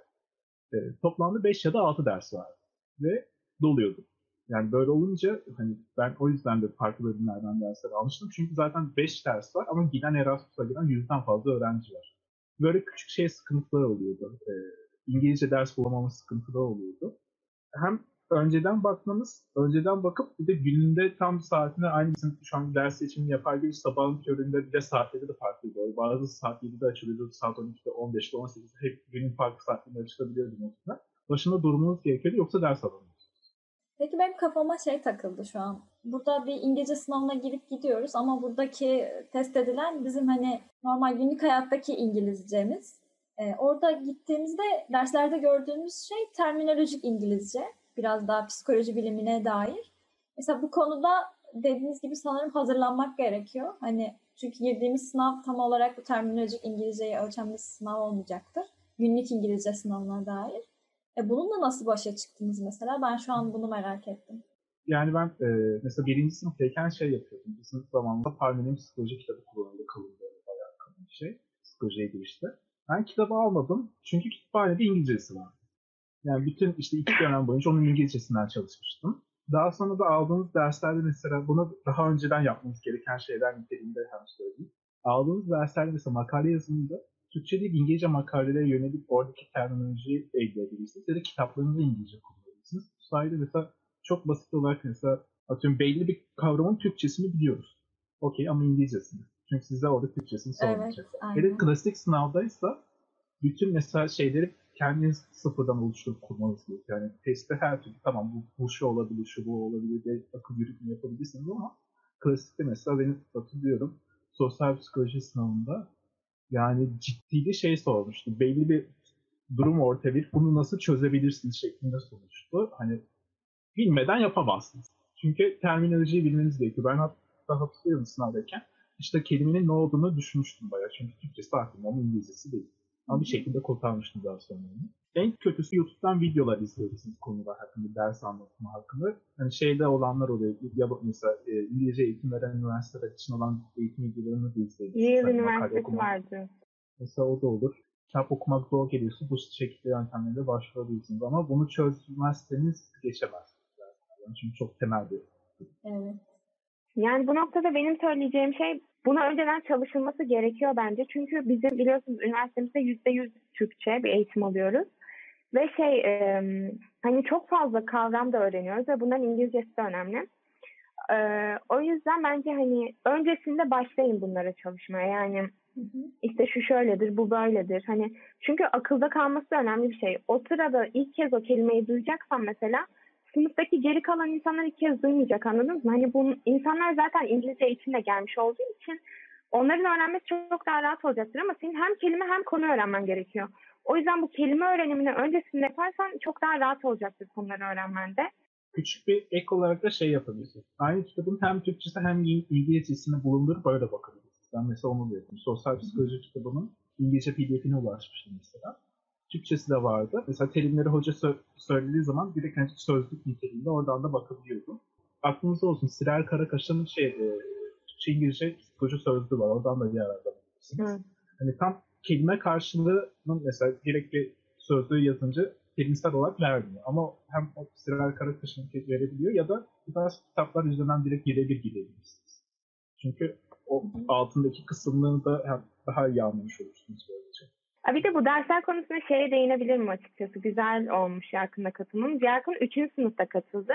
e, toplamda 5 ya da 6 ders vardı. Ve doluyordu. Yani böyle olunca hani ben o yüzden de farklı bölümlerden dersler almıştım. Çünkü zaten 5 ders var ama giden Erasmus'a giden yüzden fazla öğrenci var. Böyle küçük şey sıkıntılar oluyordu. E, İngilizce ders bulamamız sıkıntılı oluyordu. Hem önceden bakmamız, önceden bakıp bir de gününde tam saatine aynı bizim şu an ders seçimini yapar gibi sabahın köründe bir de saatleri de farklıydı. Bazı saat 7'de açılıyordu, saat 12'de, 15'te, 18'de hep günün farklı saatlerinde açılabiliyordu mesela. Başında durmanız gerekiyordu yoksa ders alamıyorsunuz.
Peki benim kafama şey takıldı şu an. Burada bir İngilizce sınavına girip gidiyoruz ama buradaki test edilen bizim hani normal günlük hayattaki İngilizcemiz. Ee, orada gittiğimizde derslerde gördüğümüz şey terminolojik İngilizce. Biraz daha psikoloji bilimine dair. Mesela bu konuda dediğiniz gibi sanırım hazırlanmak gerekiyor. Hani çünkü girdiğimiz sınav tam olarak bu terminolojik İngilizceyi ölçen bir sınav olmayacaktır. Günlük İngilizce sınavına dair. E bununla nasıl başa çıktınız mesela? Ben şu an bunu merak ettim.
Yani ben e, mesela birinci sınıftayken şey yapıyordum. Bir sınıf zamanında Parmen'in psikoloji kitabı kullanıldı. Kalın bayağı kalın bir şey. Psikolojiye girişte. Ben kitabı almadım çünkü kütüphanede İngilizcesi var. Yani bütün işte iki dönem boyunca onun İngilizcesinden çalışmıştım. Daha sonra da aldığımız derslerde mesela bunu daha önceden yapmamız gereken şeyler niteliğinde hem söyleyeyim. Aldığımız derslerde mesela makale yazımında Türkçe değil İngilizce makalelere yönelik oradaki terminolojiyi elde edebilirsiniz ya da kitaplarınızı İngilizce kullanabilirsiniz. Bu sayede mesela çok basit olarak mesela atıyorum belli bir kavramın Türkçesini biliyoruz. Okey ama İngilizcesini. Çünkü size orada Türkçesini sormayacak.
Evet,
Hele klasik sınavdaysa bütün mesela şeyleri kendiniz sıfırdan oluşturup kurmanız gerekiyor. Yani testte her türlü tamam bu, bu şu olabilir, şu bu olabilir diye akıl yürütme yapabilirsiniz ama klasikte mesela benim hatırlıyorum sosyal psikoloji sınavında yani ciddi bir şey sormuştu. Belli bir durum ortaya verip bunu nasıl çözebilirsiniz şeklinde sormuştu. Hani bilmeden yapamazsınız. Çünkü terminolojiyi bilmeniz gerekiyor. Ben hatta hatırlıyorum sınavdayken işte kelimenin ne olduğunu düşünmüştüm bayağı. Çünkü Türkçesi aklımda ama İngilizcesi değil. Ama bir şekilde kurtarmıştım daha sonra onu. En kötüsü YouTube'dan videolar izliyorsunuz konular hakkında, ders anlatımı hakkında. Hani şeyde olanlar oluyor. Ya mesela e, İngilizce eğitim veren üniversiteler için olan eğitim videolarını da izleyebilirsiniz.
Yale
Hani
Üniversitesi
okumak.
vardı.
Mesela o da olur. Kitap okumak zor geliyorsa bu şekilde yöntemlerle başvurabilirsiniz. Ama bunu çözmezseniz geçemezsiniz. Yani çünkü çok temel bir
Evet.
Yani bu noktada benim söyleyeceğim şey buna önceden çalışılması gerekiyor bence. Çünkü bizim biliyorsunuz üniversitemizde yüzde yüz Türkçe bir eğitim alıyoruz. Ve şey e, hani çok fazla kavram da öğreniyoruz ve bunların İngilizcesi de önemli. E, o yüzden bence hani öncesinde başlayın bunlara çalışmaya. Yani işte şu şöyledir, bu böyledir. Hani çünkü akılda kalması da önemli bir şey. O sırada ilk kez o kelimeyi duyacaksam mesela sınıftaki geri kalan insanlar ilk kez duymayacak anladınız mı? Hani bu insanlar zaten İngilizce eğitimle gelmiş olduğu için onların öğrenmesi çok, daha rahat olacaktır ama senin hem kelime hem konu öğrenmen gerekiyor. O yüzden bu kelime öğrenimini öncesinde yaparsan çok daha rahat olacaktır konuları öğrenmende.
küçük bir ek olarak da şey yapabilirsiniz. Aynı kitabın hem Türkçesi hem İngilizcesini bulundurup böyle bakabilirsiniz. Ben mesela onu da yapıyorum. Sosyal psikoloji kitabının İngilizce pdf'ine ulaşmıştım mesela. Türkçesi de vardı. Mesela terimleri hoca sö- söylediği zaman direkt hani sözlük niteliğinde oradan da bakabiliyordum. Aklınızda olsun Sirel Karakaş'ın şey, e, Türkçe İngilizce psikoloji sözlüğü var. Oradan da bakabilirsiniz.
Hı.
Hani tam kelime karşılığının mesela direkt bir sözlüğü yazınca kelimsel olarak vermiyor. Ama hem o Sirel Karakaş'ın verebiliyor ya da bu tarz kitaplar üzerinden direkt birebir gidebilirsiniz. Çünkü o altındaki kısımlarını da hem daha iyi anlamış olursunuz böylece.
Bir de bu dersler konusunda şeye değinebilirim açıkçası. Güzel olmuş Yarkın'la katılmam. Yarkın 3. sınıfta katıldı.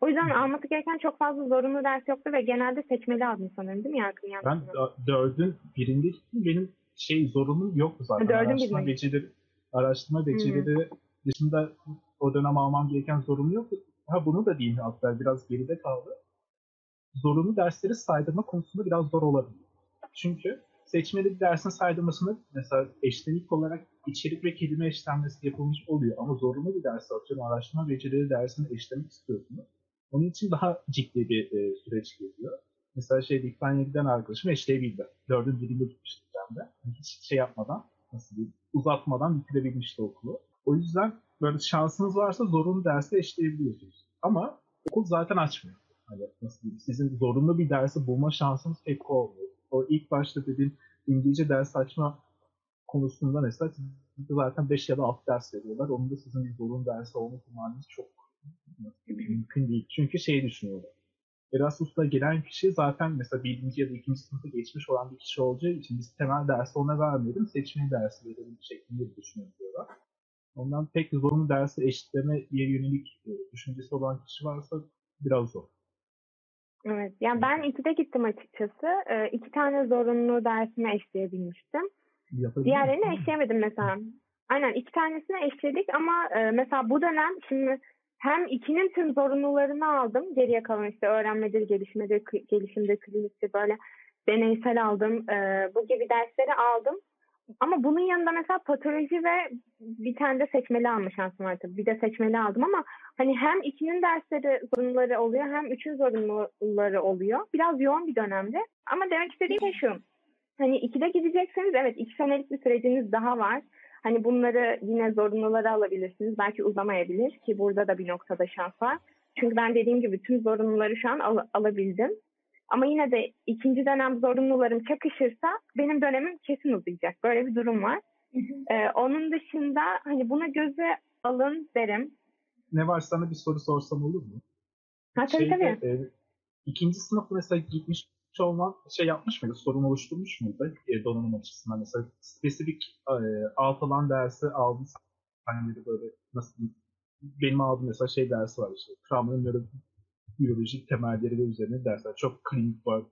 O yüzden alması gereken çok fazla zorunlu ders yoktu ve genelde seçmeli aldım sanırım değil mi Yarkın?
Ben dördün birinde gittim. Benim şey zorunlum yoktu zaten.
Dördün
araştırma
birinde.
becerileri, araştırma becerileri dışında o dönem almam gereken zorunlu yoktu. Ha bunu da diyeyim hatta biraz geride kaldı. Zorunlu dersleri saydırma konusunda biraz zor olabilir. Çünkü seçmeli bir dersin saydırmasında mesela eşlenik olarak içerik ve kelime eşlenmesi yapılmış oluyor. Ama zorunlu bir ders atıyorum araştırma becerileri dersini eşlemek istiyorsunuz. Onun için daha ciddi bir e, süreç geliyor. Mesela şey İspanya'ya giden arkadaşım eşleyebildi. Dördün birinde gitmiştim ben de. Hiç şey yapmadan, nasıl diyeyim, uzatmadan bitirebilmişti okulu. O yüzden böyle şansınız varsa zorunlu dersi eşleyebiliyorsunuz. Ama okul zaten açmıyor. Hani nasıl diyeyim, sizin zorunlu bir dersi bulma şansınız pek olmuyor. O ilk başta dediğim İngilizce ders açma konusunda mesela size zaten 5 ya da 6 ders veriyorlar. Onun da sizin bir zorunlu dersi olma ihtimaliniz çok mümkün değil. Çünkü şey düşünüyorlar. Erasmus'ta gelen kişi zaten mesela birinci ya da ikinci sınıfı geçmiş olan bir kişi olacağı için biz temel dersi ona vermeyelim, seçmeli dersi verelim şeklinde düşünüyorlar. Ondan pek zorunlu dersi eşitlemeye yönelik e, düşüncesi olan kişi varsa biraz zor.
Evet. Yani ben ikide gittim açıkçası. Ee, iki tane zorunlu dersime eşleyebilmiştim.
Yapabilir
Diğerlerini eşleyemedim mesela. Aynen iki tanesini eşledik ama e, mesela bu dönem şimdi hem ikinin tüm zorunlularını aldım. Geriye kalan işte öğrenmedir, gelişmedir, gelişimdir, kliniktir böyle deneysel aldım. E, bu gibi dersleri aldım. Ama bunun yanında mesela patoloji ve bir tane de seçmeli alma şansım var tabii. Bir de seçmeli aldım ama hani hem ikinin dersleri zorunluları oluyor hem üçün zorunluları oluyor. Biraz yoğun bir dönemde. Ama demek istediğim şey şu. Hani ikide gidecekseniz evet iki senelik bir süreciniz daha var. Hani bunları yine zorunluları alabilirsiniz. Belki uzamayabilir ki burada da bir noktada şans var. Çünkü ben dediğim gibi tüm zorunluları şu an al- alabildim. Ama yine de ikinci dönem zorunlularım çakışırsa benim dönemim kesin uzayacak. Böyle bir durum var. Ee, onun dışında hani buna göze alın derim.
Ne var sana bir soru sorsam olur mu?
Ha tabii
Şeyde,
tabii.
e, ikinci sınıf mesela gitmiş olman şey yapmış mıydı? Sorun oluşturmuş muydu? E, donanım açısından mesela spesifik e, alt alan dersi aldın. Hani de böyle nasıl benim aldığım mesela şey dersi var işte. Travmanın nöro, biyolojik temelleri ve üzerine dersler. Çok klinik var.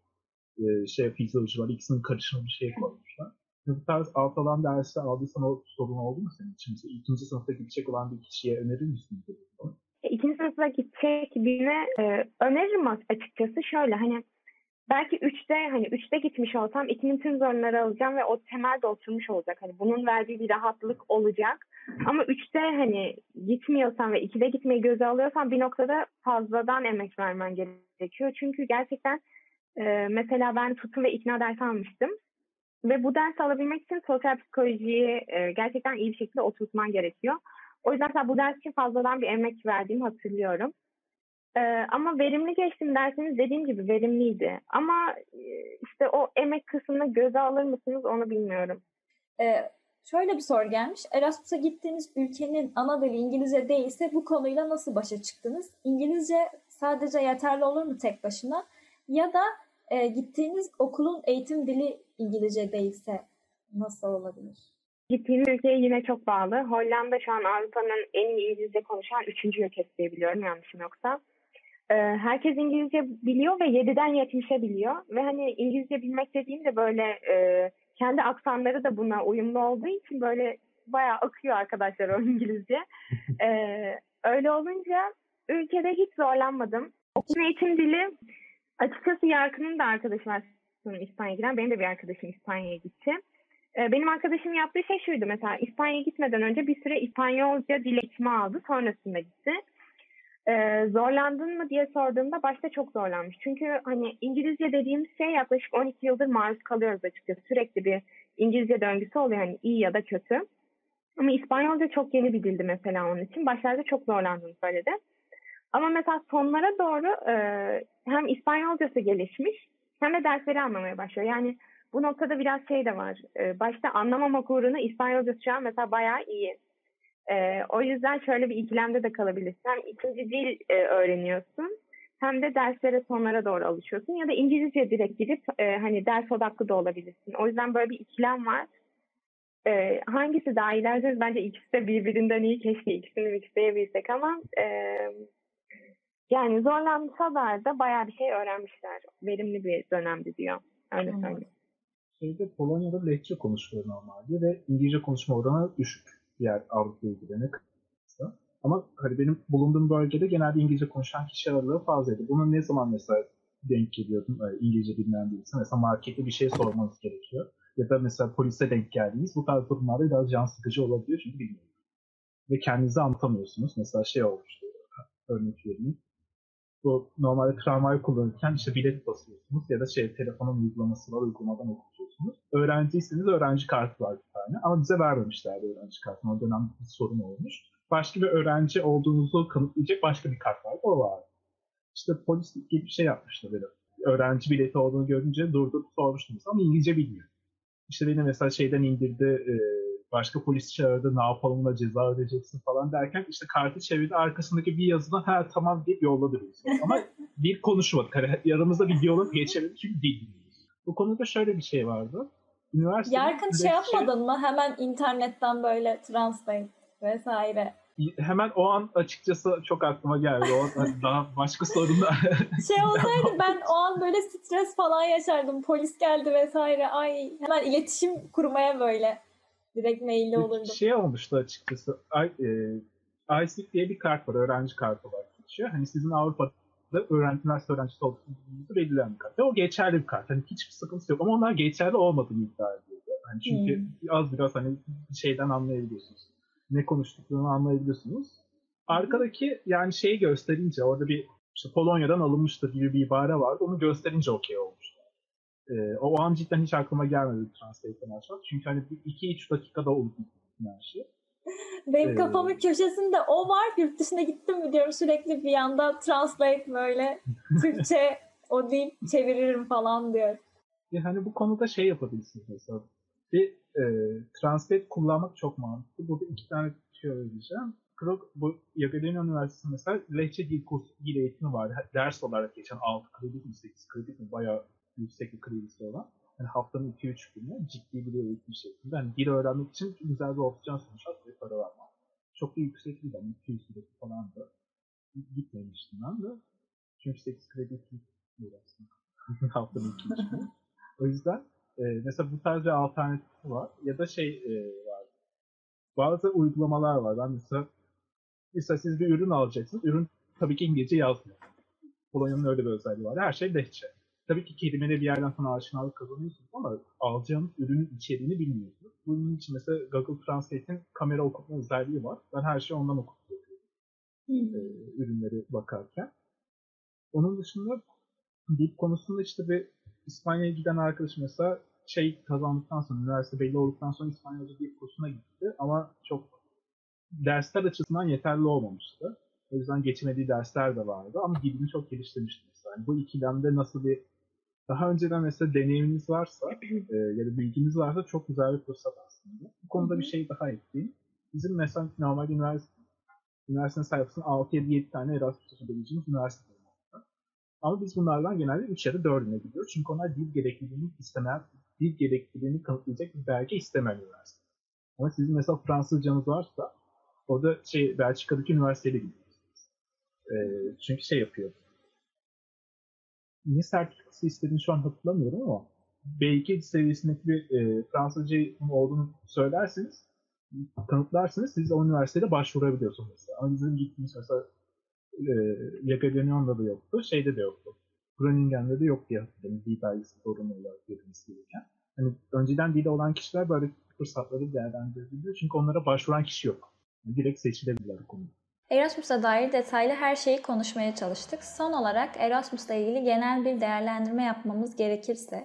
E, şey fizyoloji var. İkisinin karışımı bir şey koymuşlar. Bu tarz alt alan dersi aldıysan o sorun oldu mu senin için? Mesela ikinci sınıfta gidecek olan bir kişiye önerir misin?
ikinci sınıfa gidecek birine e, öneririm as- açıkçası şöyle hani belki üçte hani üçte gitmiş olsam ikinin tüm zorunları alacağım ve o temel de oturmuş olacak. Hani bunun verdiği bir rahatlık olacak. Ama üçte hani gitmiyorsan ve ikide gitmeyi göze alıyorsan bir noktada fazladan emek vermen gerekiyor. Çünkü gerçekten e, mesela ben tutum ve ikna dersi almıştım. Ve bu dersi alabilmek için sosyal psikolojiyi e, gerçekten iyi bir şekilde oturtman gerekiyor. O yüzden bu ders için fazladan bir emek verdiğimi hatırlıyorum. Ee, ama verimli geçtim derseniz dediğim gibi verimliydi. Ama e, işte o emek kısmını göze alır mısınız onu bilmiyorum.
Ee, şöyle bir soru gelmiş. Erasmus'a gittiğiniz ülkenin ana dili İngilizce değilse bu konuyla nasıl başa çıktınız? İngilizce sadece yeterli olur mu tek başına? Ya da e, gittiğiniz okulun eğitim dili İngilizce değilse nasıl olabilir?
Gittiğim ülkeye yine çok bağlı. Hollanda şu an Avrupa'nın en iyi İngilizce konuşan üçüncü ülkesi diye biliyorum yanlışım yoksa. Ee, herkes İngilizce biliyor ve 7'den 70'e biliyor. Ve hani İngilizce bilmek dediğim de böyle e, kendi aksanları da buna uyumlu olduğu için böyle bayağı akıyor arkadaşlar o İngilizce. Ee, öyle olunca ülkede hiç zorlanmadım. Okul eğitim dili açıkçası Yarkın'ın da arkadaşı var İspanya'ya giden. Benim de bir arkadaşım İspanya'ya gitti. Ee, Benim arkadaşım yaptığı şey şuydu mesela İspanya'ya gitmeden önce bir süre İspanyolca dil eğitimi aldı. Sonrasında gitti. Ee, zorlandın mı diye sorduğumda başta çok zorlanmış. Çünkü hani İngilizce dediğimiz şey yaklaşık 12 yıldır maruz kalıyoruz açıkçası. Sürekli bir İngilizce döngüsü oluyor hani iyi ya da kötü. Ama İspanyolca çok yeni bir dildi mesela onun için. Başlarda çok zorlandığını söyledi. Ama mesela sonlara doğru e, hem İspanyolcası gelişmiş hem de dersleri anlamaya başlıyor. Yani bu noktada biraz şey de var. E, başta anlamamak uğruna İspanyolcası şu an mesela bayağı iyi. E, o yüzden şöyle bir ikilemde de kalabilirsin. Hem ikinci dil e, öğreniyorsun hem de derslere sonlara doğru alışıyorsun ya da İngilizce direkt gidip e, hani ders odaklı da olabilirsin. O yüzden böyle bir ikilem var. E, hangisi daha derseniz bence ikisi de birbirinden iyi. Keşke ikisini mixleyebilsek ama e, yani zorlansalar da bayağı bir şey öğrenmişler. Verimli bir dönemdi diyor. Öyle söyleyeyim.
Şeyde Polonya'da Lehçe konuşuluyor normalde ve İngilizce konuşma oranı düşük diğer Avrupa ülkelerine kıyasla. Ama hani benim bulunduğum bölgede genelde İngilizce konuşan kişi aralığı fazlaydı. Bunu ne zaman mesela denk geliyordum e, İngilizce bilmeyen birisi. Mesela markette bir şey sormanız gerekiyor. Ya da mesela polise denk geldiniz. Bu tarz durumlarda biraz can sıkıcı olabiliyor çünkü bilmiyorum. Ve kendinizi anlatamıyorsunuz. Mesela şey olmuştu. Örnek vereyim. Bu normalde tramvay kullanırken işte bilet basıyorsunuz ya da şey telefonun uygulaması var uygulamadan okutuyorsunuz. Öğrenciyseniz öğrenci kartı var bir tane ama bize vermemişlerdi öğrenci kartını. O dönem bir sorun olmuş. Başka bir öğrenci olduğunuzu kanıtlayacak başka bir kart vardı. O vardı. İşte polis gibi bir şey yapmıştı böyle. Öğrenci bileti olduğunu görünce durdurup sormuştum ama İngilizce bilmiyor. İşte beni mesela şeyden indirdi, başka polis çağırdı, ne yapalım da ceza ödeyeceksin falan derken işte kartı çevirdi, arkasındaki bir yazıdan ha tamam deyip yolladı bizi. Ama bir konuşmadık. Hani yaramızda bir diyalog geçelim çünkü dil bilmiyoruz. Bu konuda şöyle bir şey vardı.
Üniversite Yarkın şey yapmadın mı? Hemen internetten böyle translate vesaire.
Hemen o an açıkçası çok aklıma geldi. O hani daha başka sorunlar.
şey olsaydı ben o an böyle stres falan yaşardım. Polis geldi vesaire. Ay hemen iletişim kurmaya böyle direkt maille olurdu.
Şey olmuştu açıkçası. I, e, ISIC diye bir kart var. Öğrenci kartı olarak geçiyor. Hani sizin Avrupa'da öğrenci, üniversite öğrencisi olduğunuzu belirleyen bir kart. Ve o geçerli bir kart. Hani hiçbir sıkıntısı yok. Ama onlar geçerli olmadığını iddia ediyordu. Hani çünkü hmm. az biraz hani şeyden anlayabiliyorsunuz ne konuştuklarını anlayabiliyorsunuz. Arkadaki yani şeyi gösterince orada bir işte Polonya'dan alınmıştır gibi bir ibare vardı. Onu gösterince okey olmuş. Ee, o an cidden hiç aklıma gelmedi Translate'den açmak. Çünkü hani 2-3 dakikada olup her şey.
Benim ee, kafamın köşesinde o var. Yurt dışına gittim mi diyorum sürekli bir yanda translate böyle Türkçe o deyip çeviririm falan diyor.
Ya hani bu konuda şey yapabilirsiniz mesela. Bir e, translate kullanmak çok mantıklı. Burada iki tane şey öğreteceğim. Krok, bu Yagellon Üniversitesi mesela Lehçe dil kursu, dil eğitimi var. Ders olarak geçen 6 kredi mi 8 kredi mi bayağı yüksek bir kredisi olan. Yani haftanın 2-3 günü ciddi bir eğitim şeklinde. Yani dil öğrenmek için güzel bir opsiyon sunmuşlar ve para vermem. Çok da yüksek değil. Yani 200 kredi falan da gitmemiştim ben de. Çünkü 8 kredi değil aslında. haftanın 2-3 günü. O yüzden e, mesela bu tarz bir alternatif var. Ya da şey e, var. Bazı uygulamalar var. Ben mesela mesela siz bir ürün alacaksınız. Ürün tabii ki İngilizce yazmıyor. Polonya'nın öyle bir özelliği var. Her şey lehçe. Tabii ki kelimeleri bir yerden sonra aşinalık kazanıyorsunuz ama alacağınız ürünün içeriğini bilmiyorsunuz. Bunun için mesela Google Translate'in kamera okutma özelliği var. Ben her şeyi ondan okutuyorum. Hmm. E, ürünleri bakarken. Onun dışında dil konusunda işte bir İspanya'ya giden arkadaş mesela şey kazandıktan sonra, üniversite belli olduktan sonra İspanyolca dil kursuna gitti ama çok dersler açısından yeterli olmamıştı. O yüzden geçemediği dersler de vardı ama dilini çok geliştirmişti mesela. Yani bu ikilemde nasıl bir daha önceden mesela deneyiminiz varsa e, ya da bilginiz varsa çok güzel bir fırsat aslında. Bu konuda bir şey daha ekleyeyim. Bizim mesela normal üniversite üniversitenin sayfasında 6-7 tane Erasmus yapabileceğimiz üniversite ama biz bunlardan genelde 3 ya da 4'üne gidiyoruz. Çünkü onlar dil gerekliliğini istemeyen, dil gerekliliğini kanıtlayacak bir belge istemeyen üniversite. Ama sizin mesela Fransızcanız varsa orada şey Belçika'daki üniversiteye gidiyorsunuz. E, çünkü şey yapıyor. Ne sertifikası istediğini şu an hatırlamıyorum ama B2 seviyesindeki bir e, Fransızca olduğunu söylerseniz kanıtlarsınız siz o üniversitede başvurabiliyorsunuz mesela. Ama bizim gittiğimiz mesela e, da yoktu. Şeyde de yoktu. Groningen'de de yok diye hatırlıyorum. Dil belgesi sorunu olarak verilmesi gereken. Hani önceden dili olan kişiler böyle fırsatları değerlendirebiliyor. Çünkü onlara başvuran kişi yok. Yani direkt seçilebilirler konuda.
Erasmus'a dair detaylı her şeyi konuşmaya çalıştık. Son olarak Erasmus'la ilgili genel bir değerlendirme yapmamız gerekirse,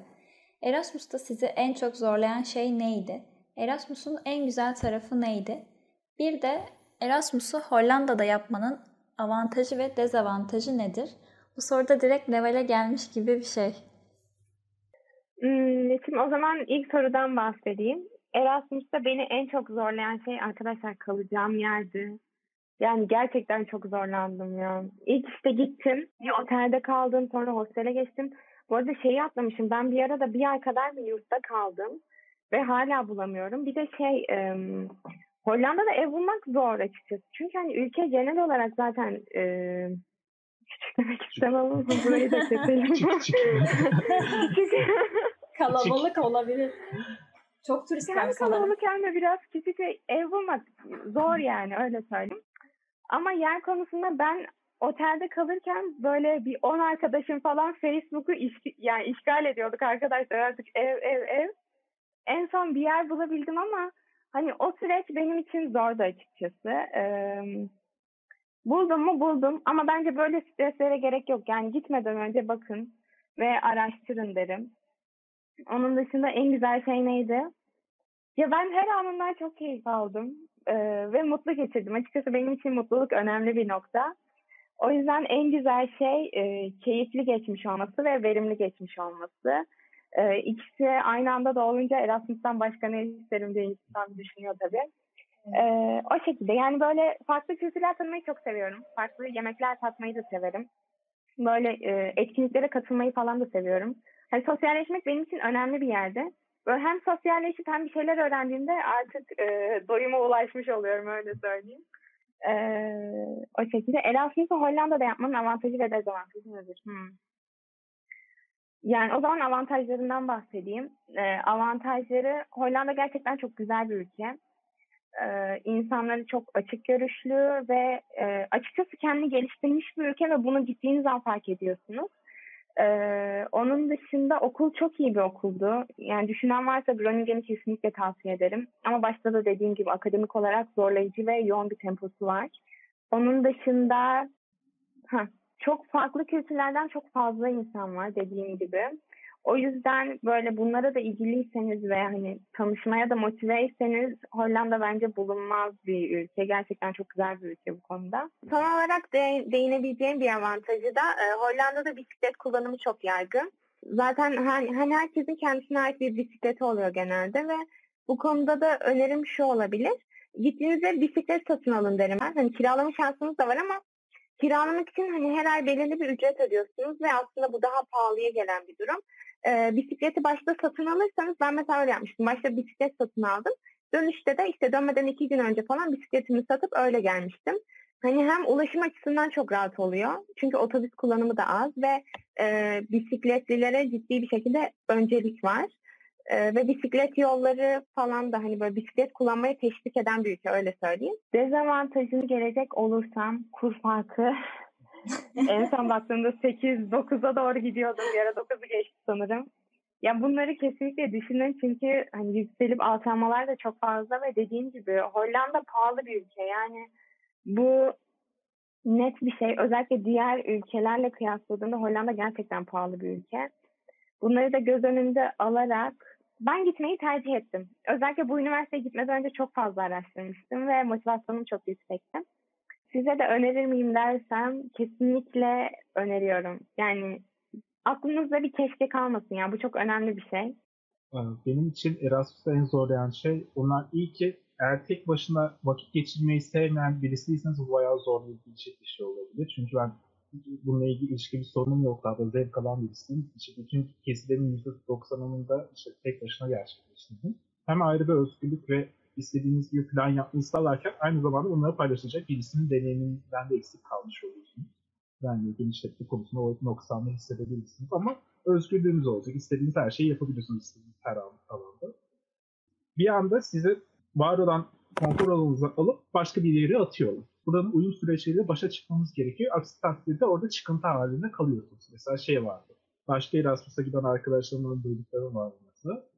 Erasmus'ta sizi en çok zorlayan şey neydi? Erasmus'un en güzel tarafı neydi? Bir de Erasmus'u Hollanda'da yapmanın avantajı ve dezavantajı nedir? Bu soruda direkt Neval'e gelmiş gibi bir şey.
Hmm, şimdi o zaman ilk sorudan bahsedeyim. Erasmus'ta beni en çok zorlayan şey arkadaşlar kalacağım yerdi. Yani gerçekten çok zorlandım ya. İlk işte gittim. Bir otelde kaldım. Sonra hostele geçtim. Bu arada şeyi atlamışım. Ben bir arada bir ay kadar bir yurtta kaldım. Ve hala bulamıyorum. Bir de şey e, Hollanda'da ev bulmak zor açıkçası. Çünkü hani ülke genel olarak zaten e, küçük demek istemem ama burayı da keselim.
Kalabalık olabilir. Çok turist var
Hem kalabalık hem de biraz küçük ev bulmak zor yani öyle söyleyeyim. Ama yer konusunda ben otelde kalırken böyle bir 10 arkadaşım falan Facebook'u iş- yani işgal ediyorduk arkadaşlar artık ev ev ev. En son bir yer bulabildim ama hani o süreç benim için zordu açıkçası. Ee, buldum mu buldum ama bence böyle streslere gerek yok. Yani gitmeden önce bakın ve araştırın derim. Onun dışında en güzel şey neydi? Ya ben her anından çok keyif aldım Ee, ve mutlu geçirdim. Açıkçası benim için mutluluk önemli bir nokta. O yüzden en güzel şey e, keyifli geçmiş olması ve verimli geçmiş olması. E, ikisi aynı anda da olunca Erasmus'tan başka ne isterim diye insan düşünüyor tabii. E, o şekilde yani böyle farklı kültürler tanımayı çok seviyorum. Farklı yemekler tatmayı da severim. Böyle e, etkinliklere katılmayı falan da seviyorum. Hani sosyalleşmek benim için önemli bir yerde. Böyle hem sosyalleşip hem bir şeyler öğrendiğimde artık e, doyuma ulaşmış oluyorum öyle söyleyeyim. E, o şekilde Erasmus'u Hollanda'da yapmanın avantajı ve dezavantajı nedir? Hmm. Yani o zaman avantajlarından bahsedeyim. E, avantajları Hollanda gerçekten çok güzel bir ülke. E, insanları çok açık görüşlü ve e, açıkçası kendini geliştirmiş bir ülke ve bunu gittiğiniz zaman fark ediyorsunuz. Ee, onun dışında okul çok iyi bir okuldu. Yani düşünen varsa Groningen'i kesinlikle tavsiye ederim. Ama başta da dediğim gibi akademik olarak zorlayıcı ve yoğun bir temposu var. Onun dışında heh, çok farklı kültürlerden çok fazla insan var dediğim gibi. O yüzden böyle bunlara da ilgiliyseniz ve hani tanışmaya da motiveyseniz Hollanda bence bulunmaz bir ülke. Gerçekten çok güzel bir ülke bu konuda. Son olarak de, değinebileceğim bir avantajı da e, Hollanda'da bisiklet kullanımı çok yaygın. Zaten her, hani herkesin kendisine ait bir bisikleti oluyor genelde ve bu konuda da önerim şu olabilir. Gittiğinizde bisiklet satın alın derim ben. Hani kiralama şansınız da var ama kiralamak için hani her ay belirli bir ücret ödüyorsunuz ve aslında bu daha pahalıya gelen bir durum e, bisikleti başta satın alırsanız ben mesela öyle yapmıştım. Başta bisiklet satın aldım. Dönüşte de işte dönmeden iki gün önce falan bisikletimi satıp öyle gelmiştim. Hani hem ulaşım açısından çok rahat oluyor. Çünkü otobüs kullanımı da az ve e, bisikletlilere ciddi bir şekilde öncelik var. E, ve bisiklet yolları falan da hani böyle bisiklet kullanmayı teşvik eden bir ülke öyle söyleyeyim. Dezavantajını gelecek olursam kur farkı en son baktığımda 8-9'a doğru gidiyordum. Bir ara 9'u geçti sanırım. Ya bunları kesinlikle düşünün çünkü hani yükselip alçalmalar da çok fazla ve dediğim gibi Hollanda pahalı bir ülke. Yani bu net bir şey. Özellikle diğer ülkelerle kıyasladığında Hollanda gerçekten pahalı bir ülke. Bunları da göz önünde alarak ben gitmeyi tercih ettim. Özellikle bu üniversiteye gitmeden önce çok fazla araştırmıştım ve motivasyonum çok yüksekti. Size de önerir miyim dersem kesinlikle öneriyorum. Yani aklınızda bir keşke kalmasın ya bu çok önemli bir şey.
Benim için Erasmus'ta en zorlayan şey onlar iyi ki eğer tek başına vakit geçirmeyi sevmeyen birisiyseniz bu bayağı zorlayabilecek bir şey olabilir. Çünkü ben bununla ilgili ilişki bir sorunum yok. Daha da zevk alan birisiyim. İşte bütün gezilerin %90'ını işte tek başına gerçekleştirdim. Hem ayrı bir özgürlük ve istediğiniz gibi plan yapmayı sağlarken aynı zamanda bunları paylaşacak birisinin deneyiminden de eksik kalmış oluyorsunuz. Yani genişletme konusunda o noksanlığı hissedebilirsiniz ama özgürlüğünüz olacak. İstediğiniz her şeyi yapabiliyorsunuz istediğiniz her alanda. Bir anda sizi var olan konfor alanınıza alıp başka bir yere atıyorlar. Buranın uyum süreçleriyle başa çıkmamız gerekiyor. Aksi takdirde orada çıkıntı halinde kalıyorsunuz. Mesela şey vardı. Başka Erasmus'a giden arkadaşlarımın duyduklarım vardı mesela.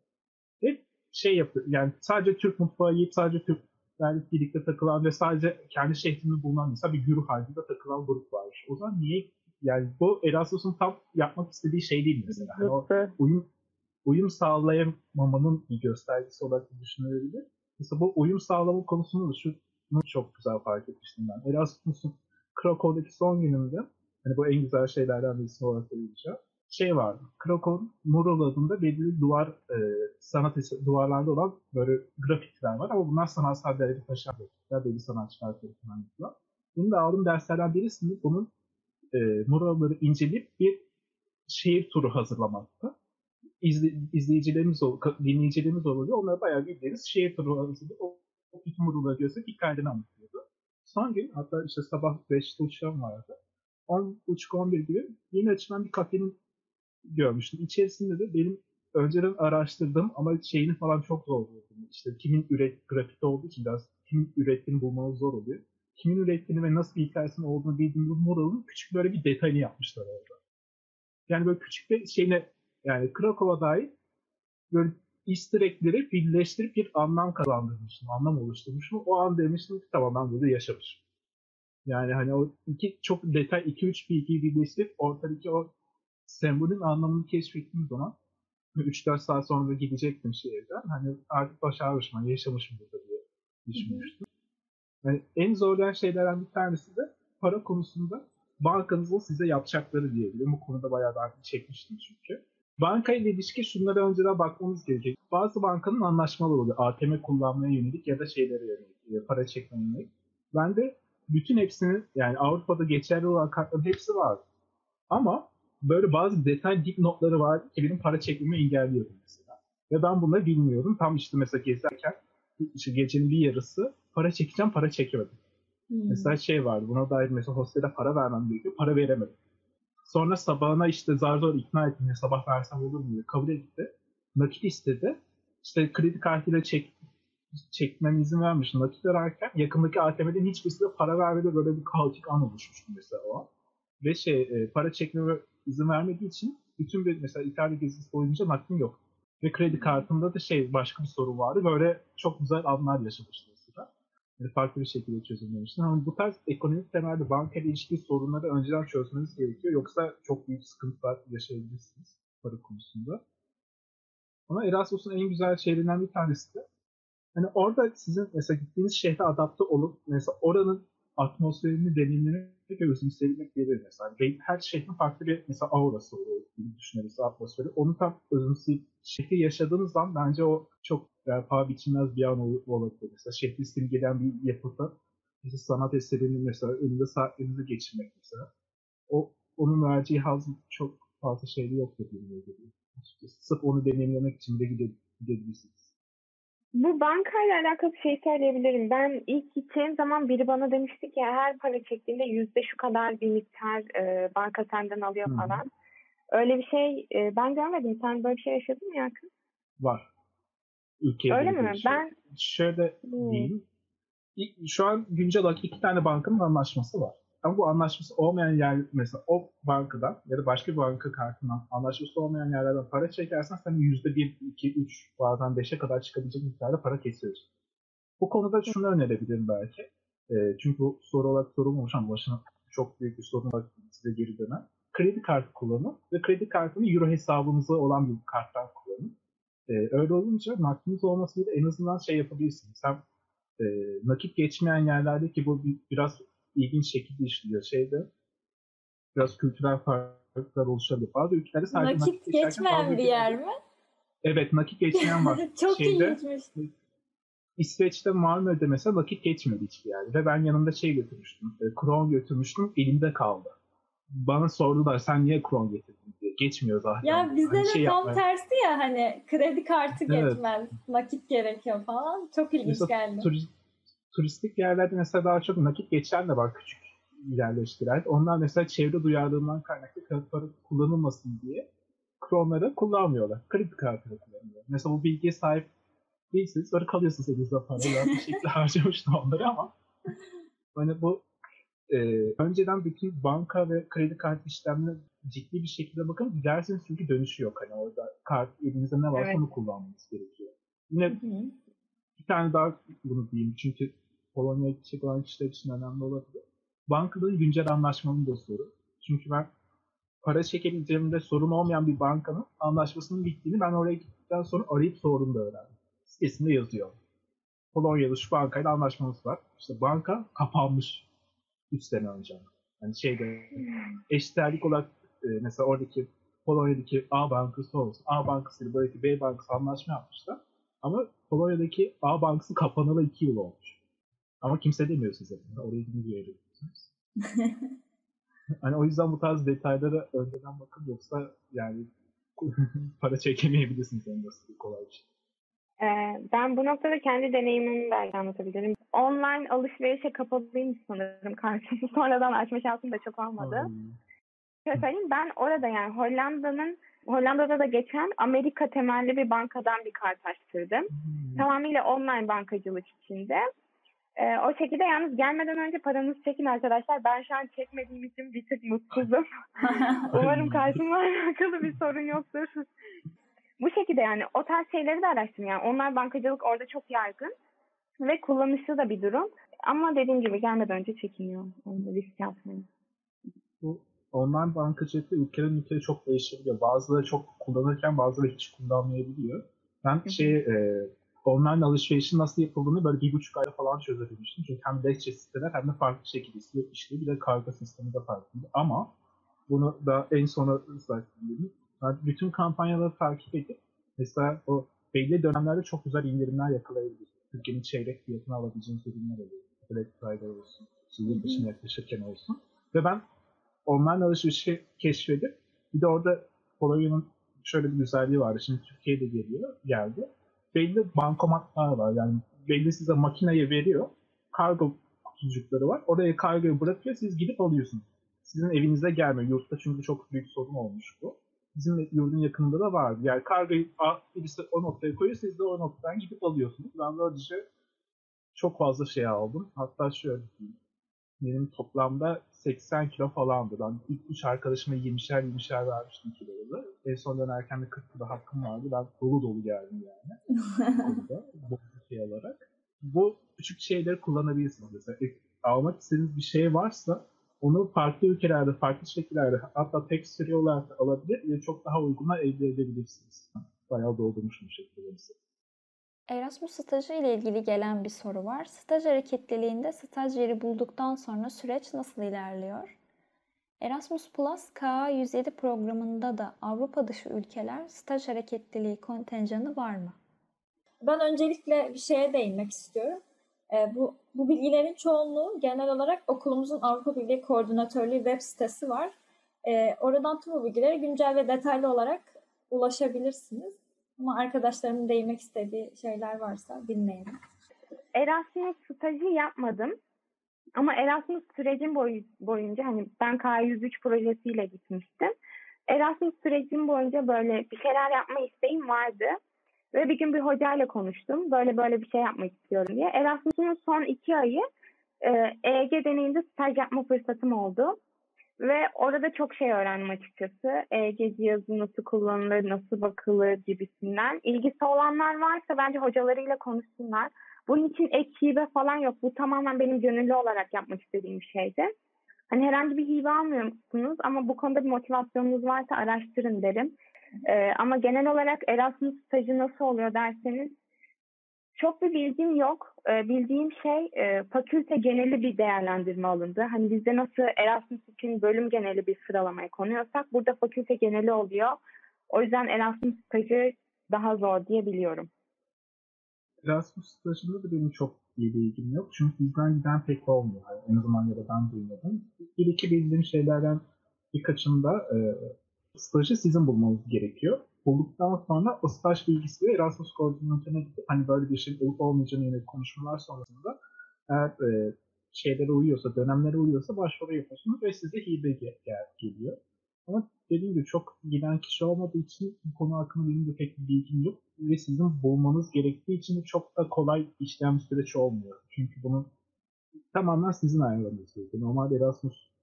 Şey yapıyor. Yani sadece Türk mutfağı yiyip sadece Türklerle birlikte takılan ve sadece kendi şehrinde bulunan mesela bir güruh halinde takılan grup var. O zaman niye yani bu Erasmus'un tam yapmak istediği şey değil mesela. Yani o uyum uyum sağlayamamanın bir göstergesi olarak düşünülebilir. Mesela bu uyum sağlama konusunda da şunu çok güzel fark etmiştim ben. Erasmus'un Krakow'daki son gününde hani bu en güzel şeylerden birisi olarak söyleyeceğim şey vardı. Krakow mural adında belirli duvar e, sanat eseri, duvarlarda olan böyle grafitler var ama bunlar sanatsal değeri taşıyan grafikler belli sanatçılar tarafından yapılan. Benim de aldığım derslerden birisinde bunun e, muralları inceleyip bir şehir turu hazırlamakta. İzle, izleyicilerimiz, dinleyicilerimiz oluyor. Onlara bayağı bildiğiniz şehir turu hazırlayıp o, o bütün muralları gösterip hikayelerini anlatıyordu. Son gün hatta işte sabah 5'te uçağım vardı. 10.30-11 gibi yeni açılan bir kafenin görmüştüm. İçerisinde de benim önceden araştırdığım ama şeyini falan çok zor buldum. İşte kimin üret, grafikte olduğu için biraz kimin ürettiğini bulmanız zor oluyor. Kimin ürettiğini ve nasıl bir hikayesinin olduğunu bildiğim bu muralın küçük böyle bir detayını yapmışlar orada. Yani böyle küçük bir şeyine yani Krakow'a dair böyle easter egg'leri birleştirip bir anlam kazandırmıştım, anlam oluşturmuşum. O an demiştim ki tamam ben burada yaşamışım. Yani hani o iki çok detay, iki üç bilgiyi birleştirip ortadaki o sembolün anlamını keşfettiğim zaman 3-4 saat sonra da gidecektim şehirden. Hani artık başarmışım, hani yaşamışım burada diye düşünmüştüm. Yani en zorlayan şeylerden bir tanesi de para konusunda bankanızın size yapacakları diyebilirim. Bu konuda bayağı daha çekmiştim çünkü. Banka ile ilişki şunlara önceden bakmamız gerekecek. Bazı bankanın anlaşmaları oluyor. ATM kullanmaya yönelik ya da şeylere yönelik, e, para çekmeye yönelik. Ben de bütün hepsinin yani Avrupa'da geçerli olan kartların hepsi var. Ama böyle bazı detay dipnotları var ki benim para çekmemi engelliyordu mesela. Ve ben bunları bilmiyorum. Tam işte mesela gezerken işte gecenin bir yarısı para çekeceğim para çekemedim. Hmm. Mesela şey vardı buna dair mesela hostele para vermem gerekiyor. Para veremedim. Sonra sabahına işte zar zor ikna ettim. Ya, sabah versem olur mu diye. Kabul etti. Nakit istedi. İşte kredi kartıyla çek, çekmem izin vermiş. Nakit ararken yakındaki ATM'den hiçbirisine para vermedi. Böyle bir kaotik an oluşmuştu mesela o an. Ve şey e, para çekmeme izin vermediği için bütün bir mesela İtalya gezisi boyunca nakdim yok. Ve kredi kartımda da şey başka bir sorun vardı. Böyle çok güzel anlar yaşamıştım mesela. Yani farklı bir şekilde çözümlemiştim. Ama bu tarz ekonomik temelde banka ile ilişkili sorunları önceden çözmeniz gerekiyor. Yoksa çok büyük sıkıntılar yaşayabilirsiniz para konusunda. Ama Erasmus'un en güzel şeylerinden bir tanesi de hani orada sizin mesela gittiğiniz şehre adapte olup mesela oranın atmosferini deneyimlemek ve özümseyebilmek gelir mesela. Ve her şehrin farklı bir mesela aurası oluyor gibi düşünürüz atmosferi. Onu tam özümseyip şehri yaşadığınız zaman bence o çok yani, paha biçilmez bir an olabilir. Mesela şehri simgeleyen bir yapıda mesela sanat eserinin mesela önünde saatlerinizi geçirmek mesela. O onun vereceği haz çok fazla şeyde yok dediğim gibi. Sırf onu deneyimlemek için de gidebilirsiniz.
Bu bankayla alakalı şey söyleyebilirim. Ben ilk gideceğim zaman biri bana demişti ki her para çektiğinde yüzde şu kadar bir miktar e, banka senden alıyor Hı. falan. Öyle bir şey e, ben görmedim. Sen böyle bir şey yaşadın mı Yakın?
Var.
Ülkede Öyle mi? Şey. Ben
şöyle hmm. diyeyim. Şu an güncel olarak iki tane bankanın anlaşması var. Ama bu anlaşması olmayan yer mesela o bankadan ya da başka bir banka kartından anlaşması olmayan yerlerden para çekersen sen yüzde bir, iki, üç bazen beşe kadar çıkabilecek miktarda para kesiyorsun. Bu konuda şunu önerebilirim belki. E, çünkü bu soru olarak sorulmamış ama başına çok büyük bir sorun olarak size geri dönen. Kredi kartı kullanın ve kredi kartını euro hesabınızı olan bir karttan kullanın. E, öyle olunca nakdiniz olmasıyla en azından şey yapabilirsiniz. Hem e, nakit geçmeyen yerlerde ki bu bir, biraz ilginç şekilde işliyor. Şeyde biraz kültürel farklılıklar oluşabilir. Bazı ülkelerde
sadece nakit, nakit geçmeyen bir yer mi?
Evet nakit geçmeyen var.
Çok Şeyde, ilginçmiş.
İsveç'te Malmö'de mesela nakit geçmiyordu hiçbir yerde. Ve ben yanımda şey götürmüştüm. E, kron götürmüştüm. Elimde kaldı. Bana sordular sen niye kron getirdin diye. Geçmiyor zaten.
Ya bizde hani de şey tam yapmaya... tersi ya hani kredi kartı evet. geçmez. Nakit gerekiyor falan. Çok ilginç mesela, geldi. Turist,
turistik yerlerde mesela daha çok nakit geçen de var küçük yerleştiren. Onlar mesela çevre duyarlılığından kaynaklı kağıt para kullanılmasın diye kronları kullanmıyorlar. Kredi kartını kullanıyorlar. Mesela bu bilgiye sahip değilsiniz. Sonra kalıyorsunuz elinizde para. Ben bir şekilde harcamıştım onları ama hani bu e, önceden bütün banka ve kredi kartı işlemlerine ciddi bir şekilde bakın gidersiniz çünkü dönüşü yok. Hani orada kart elinizde ne varsa evet. onu kullanmanız gerekiyor. Yine Hı-hı. bir tane daha bunu diyeyim çünkü Polonya'ya gidecek olan kişiler için önemli olabilir. Bankaların güncel anlaşmanın da soru. Çünkü ben para çekebileceğimde sorun olmayan bir bankanın anlaşmasının bittiğini ben oraya gittikten sonra arayıp sorduğumda öğrendim. Sitesinde yazıyor. Polonya'da şu bankayla anlaşmamız var. İşte banka kapanmış 3 sene önce. Yani şeyde eşdeğerlik olarak e, mesela oradaki Polonya'daki A bankası olsun. A bankası ile buradaki B bankası anlaşma yapmışlar. Ama Polonya'daki A bankası kapanalı 2 yıl olmuş. Ama kimse demiyor size. Oraya gidince öğreniyorsunuz. hani o yüzden bu tarz detaylara önceden bakın yoksa yani para çekemeyebilirsiniz en basit kolay bir şey.
Ee, ben bu noktada kendi deneyimimi belki anlatabilirim. Online alışverişe kapalıyım sanırım kartımı. Sonradan açma şansım da çok olmadı. Şöyle söyleyeyim ben orada yani Hollanda'nın Hollanda'da da geçen Amerika temelli bir bankadan bir kart açtırdım.
Hmm.
Tamamıyla online bankacılık içinde. Ee, o şekilde yalnız gelmeden önce paranızı çekin arkadaşlar. Ben şu an çekmediğim için bir tık mutsuzum. Umarım karşımla alakalı bir sorun yoktur. Bu şekilde yani o tarz şeyleri de araştırın. Yani online bankacılık orada çok yaygın ve kullanışlı da bir durum. Ama dediğim gibi gelmeden önce çekiniyor. Onda risk yapmayın.
Bu online bankacılıkta ülkeden ülkeye çok değişebiliyor. Bazıları çok kullanırken bazıları hiç kullanmayabiliyor. Ben şey e, online alışverişin nasıl yapıldığını böyle bir buçuk ayda falan çözebilmiştim. Çünkü hem lehçe siteler hem de farklı şekilde işliyor. Bir de kargo sistemi de farklı. Ama bunu da en sona ıslattım. Yani bütün kampanyaları takip edip mesela o belli dönemlerde çok güzel indirimler yakalayabilir. Türkiye'nin çeyrek fiyatını alabileceğiniz ürünler oluyor. Black Friday olsun, yıl dışına yaklaşırken olsun. Ve ben online alışverişi keşfedip bir de orada Polovya'nın şöyle bir güzelliği vardı. Şimdi Türkiye'de geliyor, geldi. Belli bankomatlar var. Yani belli size makineye veriyor. Kargo kutucukları var. Oraya kargoyu bırakıyor. Siz gidip alıyorsunuz. Sizin evinize gelmiyor. Yurtta çünkü çok büyük sorun olmuş bu. Bizim yurdun yakınında da vardı. Yani kargoyu birisi o noktaya koyuyor. Siz de o noktadan gidip alıyorsunuz. Ben böylece çok fazla şey aldım. Hatta şöyle diyeyim. Benim toplamda 80 kilo falandı. Ben ilk üç arkadaşıma 20'şer 20'şer vermiştim kiloları. En son dönerken de 40 kilo hakkım vardı. Ben dolu dolu geldim yani. Bu şey olarak. Bu küçük şeyleri kullanabilirsiniz. Mesela almak istediğiniz bir şey varsa onu farklı ülkelerde, farklı şekillerde hatta tek sürü olarak da alabilir ve çok daha uyguna elde edebilirsiniz. Bayağı doldurmuşum şekilde.
Erasmus stajı ile ilgili gelen bir soru var. Staj hareketliliğinde staj yeri bulduktan sonra süreç nasıl ilerliyor? Erasmus Plus KA 107 programında da Avrupa dışı ülkeler staj hareketliliği kontenjanı var mı?
Ben öncelikle bir şeye değinmek istiyorum. E, bu, bu bilgilerin çoğunluğu genel olarak okulumuzun Avrupa Birliği Koordinatörlüğü web sitesi var. E, oradan tüm bu bilgilere güncel ve detaylı olarak ulaşabilirsiniz. Ama arkadaşlarımın değinmek istediği şeyler varsa dinleyelim.
Erasmus stajı yapmadım. Ama Erasmus sürecim boy, boyunca hani ben K103 projesiyle gitmiştim. Erasmus sürecim boyunca böyle bir şeyler yapma isteğim vardı. Ve bir gün bir hocayla konuştum. Böyle böyle bir şey yapmak istiyorum diye. Erasmus'un son iki ayı e, EG deneyinde staj yapma fırsatım oldu. Ve orada çok şey öğrendim açıkçası. EG cihazı nasıl kullanılır, nasıl bakılır gibisinden. İlgisi olanlar varsa bence hocalarıyla konuşsunlar. Bunun için ek hibe falan yok. Bu tamamen benim gönüllü olarak yapmak istediğim bir şeydi. Hani herhangi bir hibe almıyorsunuz ama bu konuda bir motivasyonunuz varsa araştırın derim. Ee, ama genel olarak Erasmus stajı nasıl oluyor derseniz çok bir bilgim yok. Ee, bildiğim şey e, fakülte geneli bir değerlendirme alındı. Hani bizde nasıl Erasmus için bölüm geneli bir sıralamaya konuyorsak burada fakülte geneli oluyor. O yüzden Erasmus stajı daha zor diye biliyorum.
Erasmus stajında da benim çok iyi bilgim yok. Çünkü bizden giden pek olmuyor. Yani en azından ya da ben duymadım. Bir iki bildiğim şeylerden birkaçında e, stajı sizin bulmanız gerekiyor. Bulduktan sonra o staj bilgisi Erasmus koordinatörüne gidip hani böyle bir şey olup olmayacağını yönelik konuşmalar sonrasında eğer e, şeylere uyuyorsa, dönemlere uyuyorsa başvuru yapıyorsunuz ve size hibe gel geliyor. Ama dediğim gibi çok giden kişi olmadığı için bu konu hakkında benim de pek bir bilgim yok. Ve sizin bulmanız gerektiği için çok da kolay işlem süreç olmuyor. Çünkü bunu tamamen sizin ayarlamanız gerekiyor. Normalde Erasmus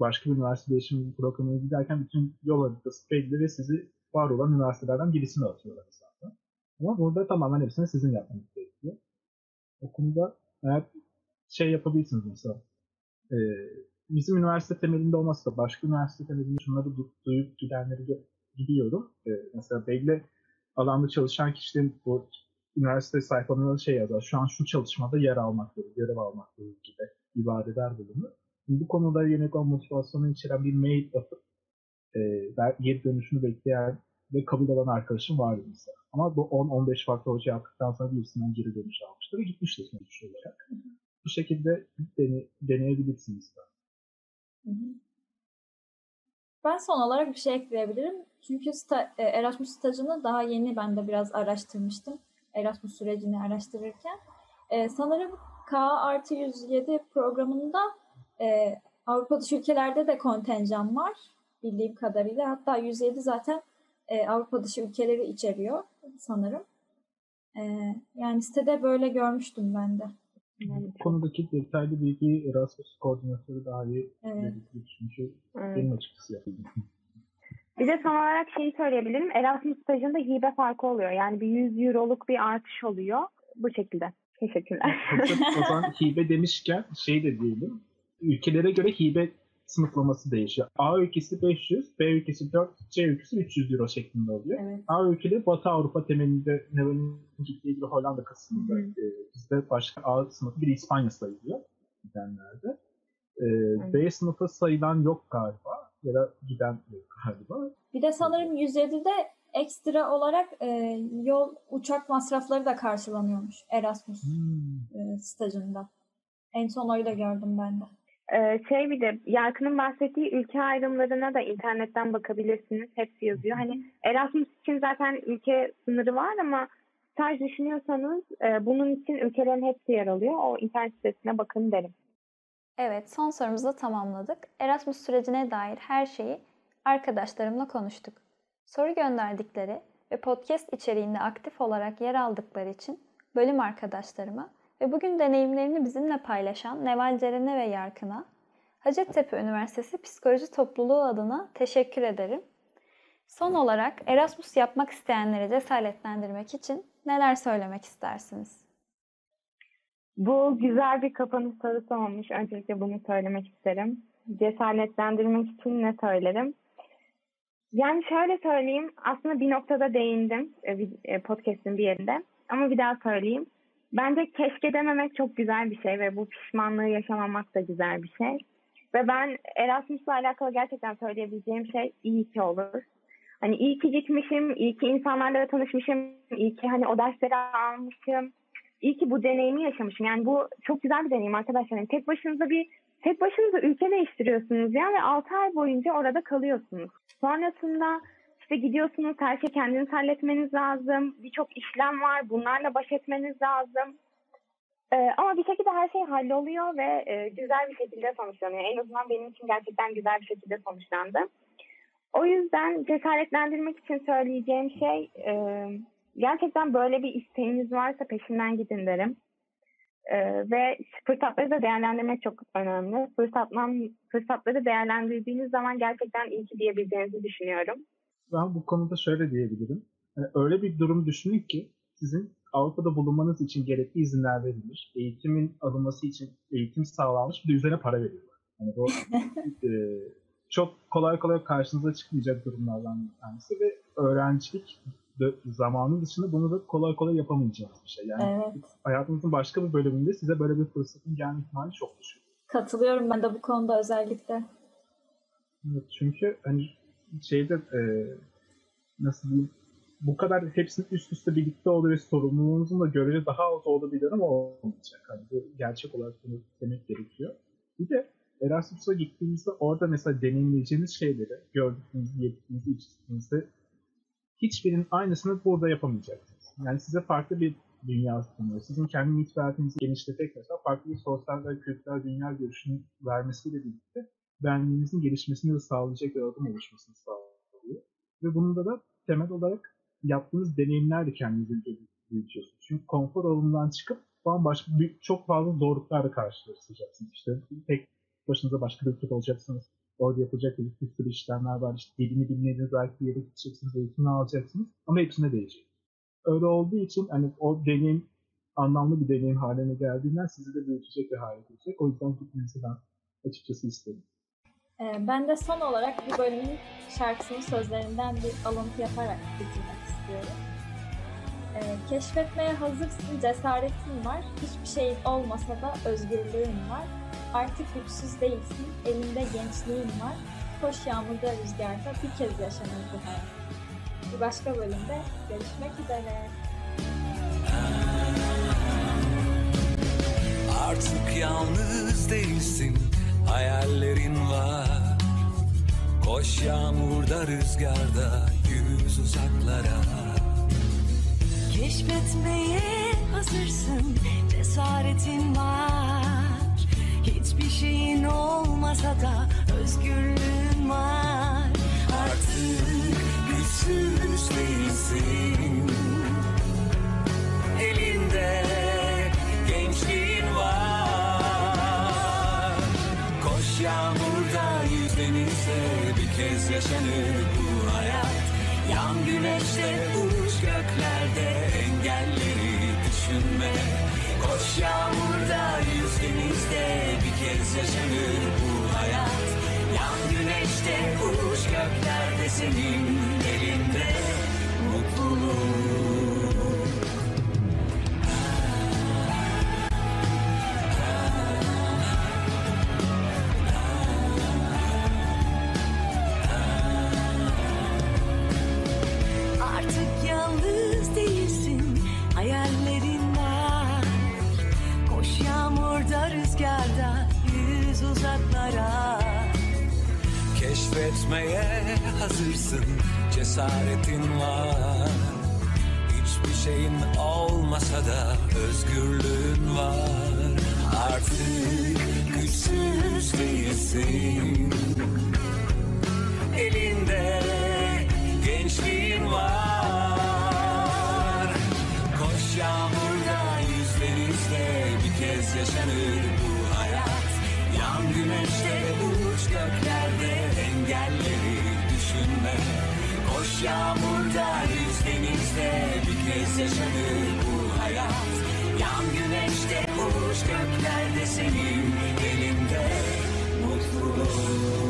başka bir üniversite değişim programına giderken bütün yol haritası belli ve sizi var olan üniversitelerden birisine atıyorlar zaten. Ama burada tamamen hepsini sizin yapmanız gerekiyor. O eğer şey yapabilirsiniz mesela e, bizim üniversite temelinde olmasa da başka üniversite temelinde şunları duyup gidenleri gidiyorum. E, mesela belli alanda çalışan kişilerin bu üniversite sayfalarında şey yazar. Şu an şu çalışmada yer almak gibi, görev almak gibi ibadeler bulunur. Bu konuda yönelik motivasyonu içeren bir mail atıp e, geri dönüşünü bekleyen ve kabul eden arkadaşım vardı mesela. Ama bu 10-15 farklı hoca yaptıktan sonra birisinden geri dönüş almıştı ve gitmişti sonuç olarak. bu şekilde dene, deneyebilirsiniz.
Ben son olarak bir şey ekleyebilirim. Çünkü sta, e, Erasmus stajını daha yeni ben de biraz araştırmıştım. Erasmus sürecini araştırırken. Ee, sanırım K artı 107 programında e, Avrupa dışı ülkelerde de kontenjan var bildiğim kadarıyla. Hatta 107 zaten e, Avrupa dışı ülkeleri içeriyor sanırım. E, yani sitede böyle görmüştüm ben de.
Bu konudaki detaylı bilgiyi Erasmus koordinatörü daha iyi
Evet.
Çünkü
Evet.
benim açıkçası yapıldı.
Bir de son olarak şeyi söyleyebilirim. Erasmus stajında hibe farkı oluyor. Yani bir 100 euroluk bir artış oluyor. Bu şekilde. Teşekkürler.
O zaman hibe demişken şey de diyelim. Ülkelere göre hibe sınıflaması değişiyor. A ülkesi 500, B ülkesi 4, C ülkesi 300 euro şeklinde oluyor.
Evet.
A ülkeleri Batı Avrupa temelinde Neval'in gittiği gibi Hollanda kısmında. E, bizde başka A sınıfı bir İspanya sayılıyor gidenlerde. E, B sınıfı sayılan yok galiba. Ya da giden yok galiba.
Bir de sanırım 107'de ekstra olarak e, yol uçak masrafları da karşılanıyormuş Erasmus
Hmm.
e, stajında. En son öyle gördüm ben de.
Ee, şey bir de Yarkın'ın bahsettiği ülke ayrımlarına da internetten bakabilirsiniz. Hepsi yazıyor. Hani Erasmus için zaten ülke sınırı var ama staj düşünüyorsanız e, bunun için ülkelerin hepsi yer alıyor. O internet sitesine bakın derim.
Evet, son sorumuzu da tamamladık. Erasmus sürecine dair her şeyi arkadaşlarımla konuştuk. Soru gönderdikleri ve podcast içeriğinde aktif olarak yer aldıkları için bölüm arkadaşlarıma ve bugün deneyimlerini bizimle paylaşan Neval Ceren'e ve Yarkın'a Hacettepe Üniversitesi Psikoloji Topluluğu adına teşekkür ederim. Son olarak Erasmus yapmak isteyenleri cesaretlendirmek için neler söylemek istersiniz?
Bu güzel bir kapanış sorusu olmuş. Öncelikle bunu söylemek isterim. Cesaretlendirmek için ne söylerim? Yani şöyle söyleyeyim. Aslında bir noktada değindim e, e, podcast'in bir yerinde. Ama bir daha söyleyeyim. Bence keşke dememek çok güzel bir şey ve bu pişmanlığı yaşamamak da güzel bir şey. Ve ben Erasmus'la alakalı gerçekten söyleyebileceğim şey iyi ki olur. Hani iyi ki gitmişim, iyi ki insanlarla tanışmışım, iyi ki hani o dersleri almışım. İyi ki bu deneyimi yaşamışım. Yani bu çok güzel bir deneyim arkadaşlar. Yani tek başınıza bir tek başınıza ülke değiştiriyorsunuz ya ve 6 ay boyunca orada kalıyorsunuz. Sonrasında işte gidiyorsunuz her şeyi kendiniz halletmeniz lazım. Birçok işlem var. Bunlarla baş etmeniz lazım. Ee, ama bir şekilde her şey halloluyor ve e, güzel bir şekilde sonuçlanıyor. En azından benim için gerçekten güzel bir şekilde sonuçlandı. O yüzden cesaretlendirmek için söyleyeceğim şey e, gerçekten böyle bir isteğiniz varsa peşinden gidin derim. Ee, ve fırsatları da değerlendirmek çok önemli. Fırsatlan, fırsatları değerlendirdiğiniz zaman gerçekten iyi ki diyebileceğinizi düşünüyorum.
Ben bu konuda şöyle diyebilirim. Yani öyle bir durum düşünün ki sizin Avrupa'da bulunmanız için gerekli izinler verilmiş, eğitimin alınması için eğitim sağlanmış bir de üzerine para veriyorlar. Yani bu e, çok kolay kolay karşınıza çıkmayacak durumlardan bir tanesi ve öğrencilik zamanı dışında bunu da kolay kolay yapamayacağınız bir şey. Yani
Evet.
hayatınızın başka bir bölümünde size böyle bir fırsatın gelme ihtimali çok düşük.
Katılıyorum ben de bu konuda özellikle.
Evet, çünkü hani şeyde e, nasıl diyeyim bu kadar hepsinin üst üste birlikte olduğu ve sorumluluğunuzun da görece daha az olabilir ama olmayacak. Hani bu gerçek olarak bunu demek gerekiyor. Bir de Erasmus'a gittiğinizde orada mesela deneyimleyeceğiniz şeyleri gördüğünüzü, yettiğinizi, içtiğinizde hiçbirinin aynısını burada yapamayacaksınız. Yani size farklı bir dünya sunuyor. Sizin kendi mitvertinizi genişleterek mesela farklı bir sosyal ve kültürel dünya görüşünü vermesiyle birlikte benliğinizin gelişmesini de sağlayacak bir adım oluşmasını sağlıyor. Ve bunun da temel olarak yaptığınız deneyimlerle kendinizi büyütüyorsunuz. Çünkü konfor alanından çıkıp bambaşka bir, çok fazla zorluklarla karşılaşacaksınız. İşte tek başınıza başka bir ülkede olacaksınız. Orada yapacak bir, bir sürü işlemler var. İşte dilini bilmediğiniz belki bir yere gideceksiniz, eğitimini alacaksınız. Ama hepsine değecek. Öyle olduğu için hani o deneyim anlamlı bir deneyim haline geldiğinden sizi de büyütecek bir hale gelecek. O yüzden gitmenizi ben açıkçası isterim.
Ee, Ben de son olarak bu bölümün şarkısının sözlerinden bir alıntı yaparak bitirmek istiyorum. Ee, keşfetmeye hazırsın, cesaretin var. Hiçbir şeyin olmasa da özgürlüğün var. Artık güçsüz değilsin, elinde gençliğin var. Koş yağmurda rüzgarda bir kez yaşanır bu hayat. Bir başka bölümde görüşmek üzere.
Artık yalnız değilsin hayallerin var Koş yağmurda rüzgarda yüz uzaklara
Keşfetmeye hazırsın, cesaretin var. Hiçbir şeyin olmasa da özgürlüğün var.
Artık güçsüz değilsin denizde bir kez yaşanır bu hayat. Yan güneşte uç göklerde engelleri düşünme. Koş yağmurda yüz denizde bir kez yaşanır bu hayat. Yan güneşte uç göklerde senin elinde mutluluk cesaretin var. Hiçbir şeyin olmasa da özgürlüğün var. Artık güçsüz değilsin. Elinde gençliğin var. Koş yağmurda yüz denizde bir kez yaşanır bu hayat. Yan güneşte uç göklerde engelleri düşünme. Koş yağmurda yüz denizde bir kez yaşanır bu hayat. Yan güneşte uç göklerde senin elinde mutluluk.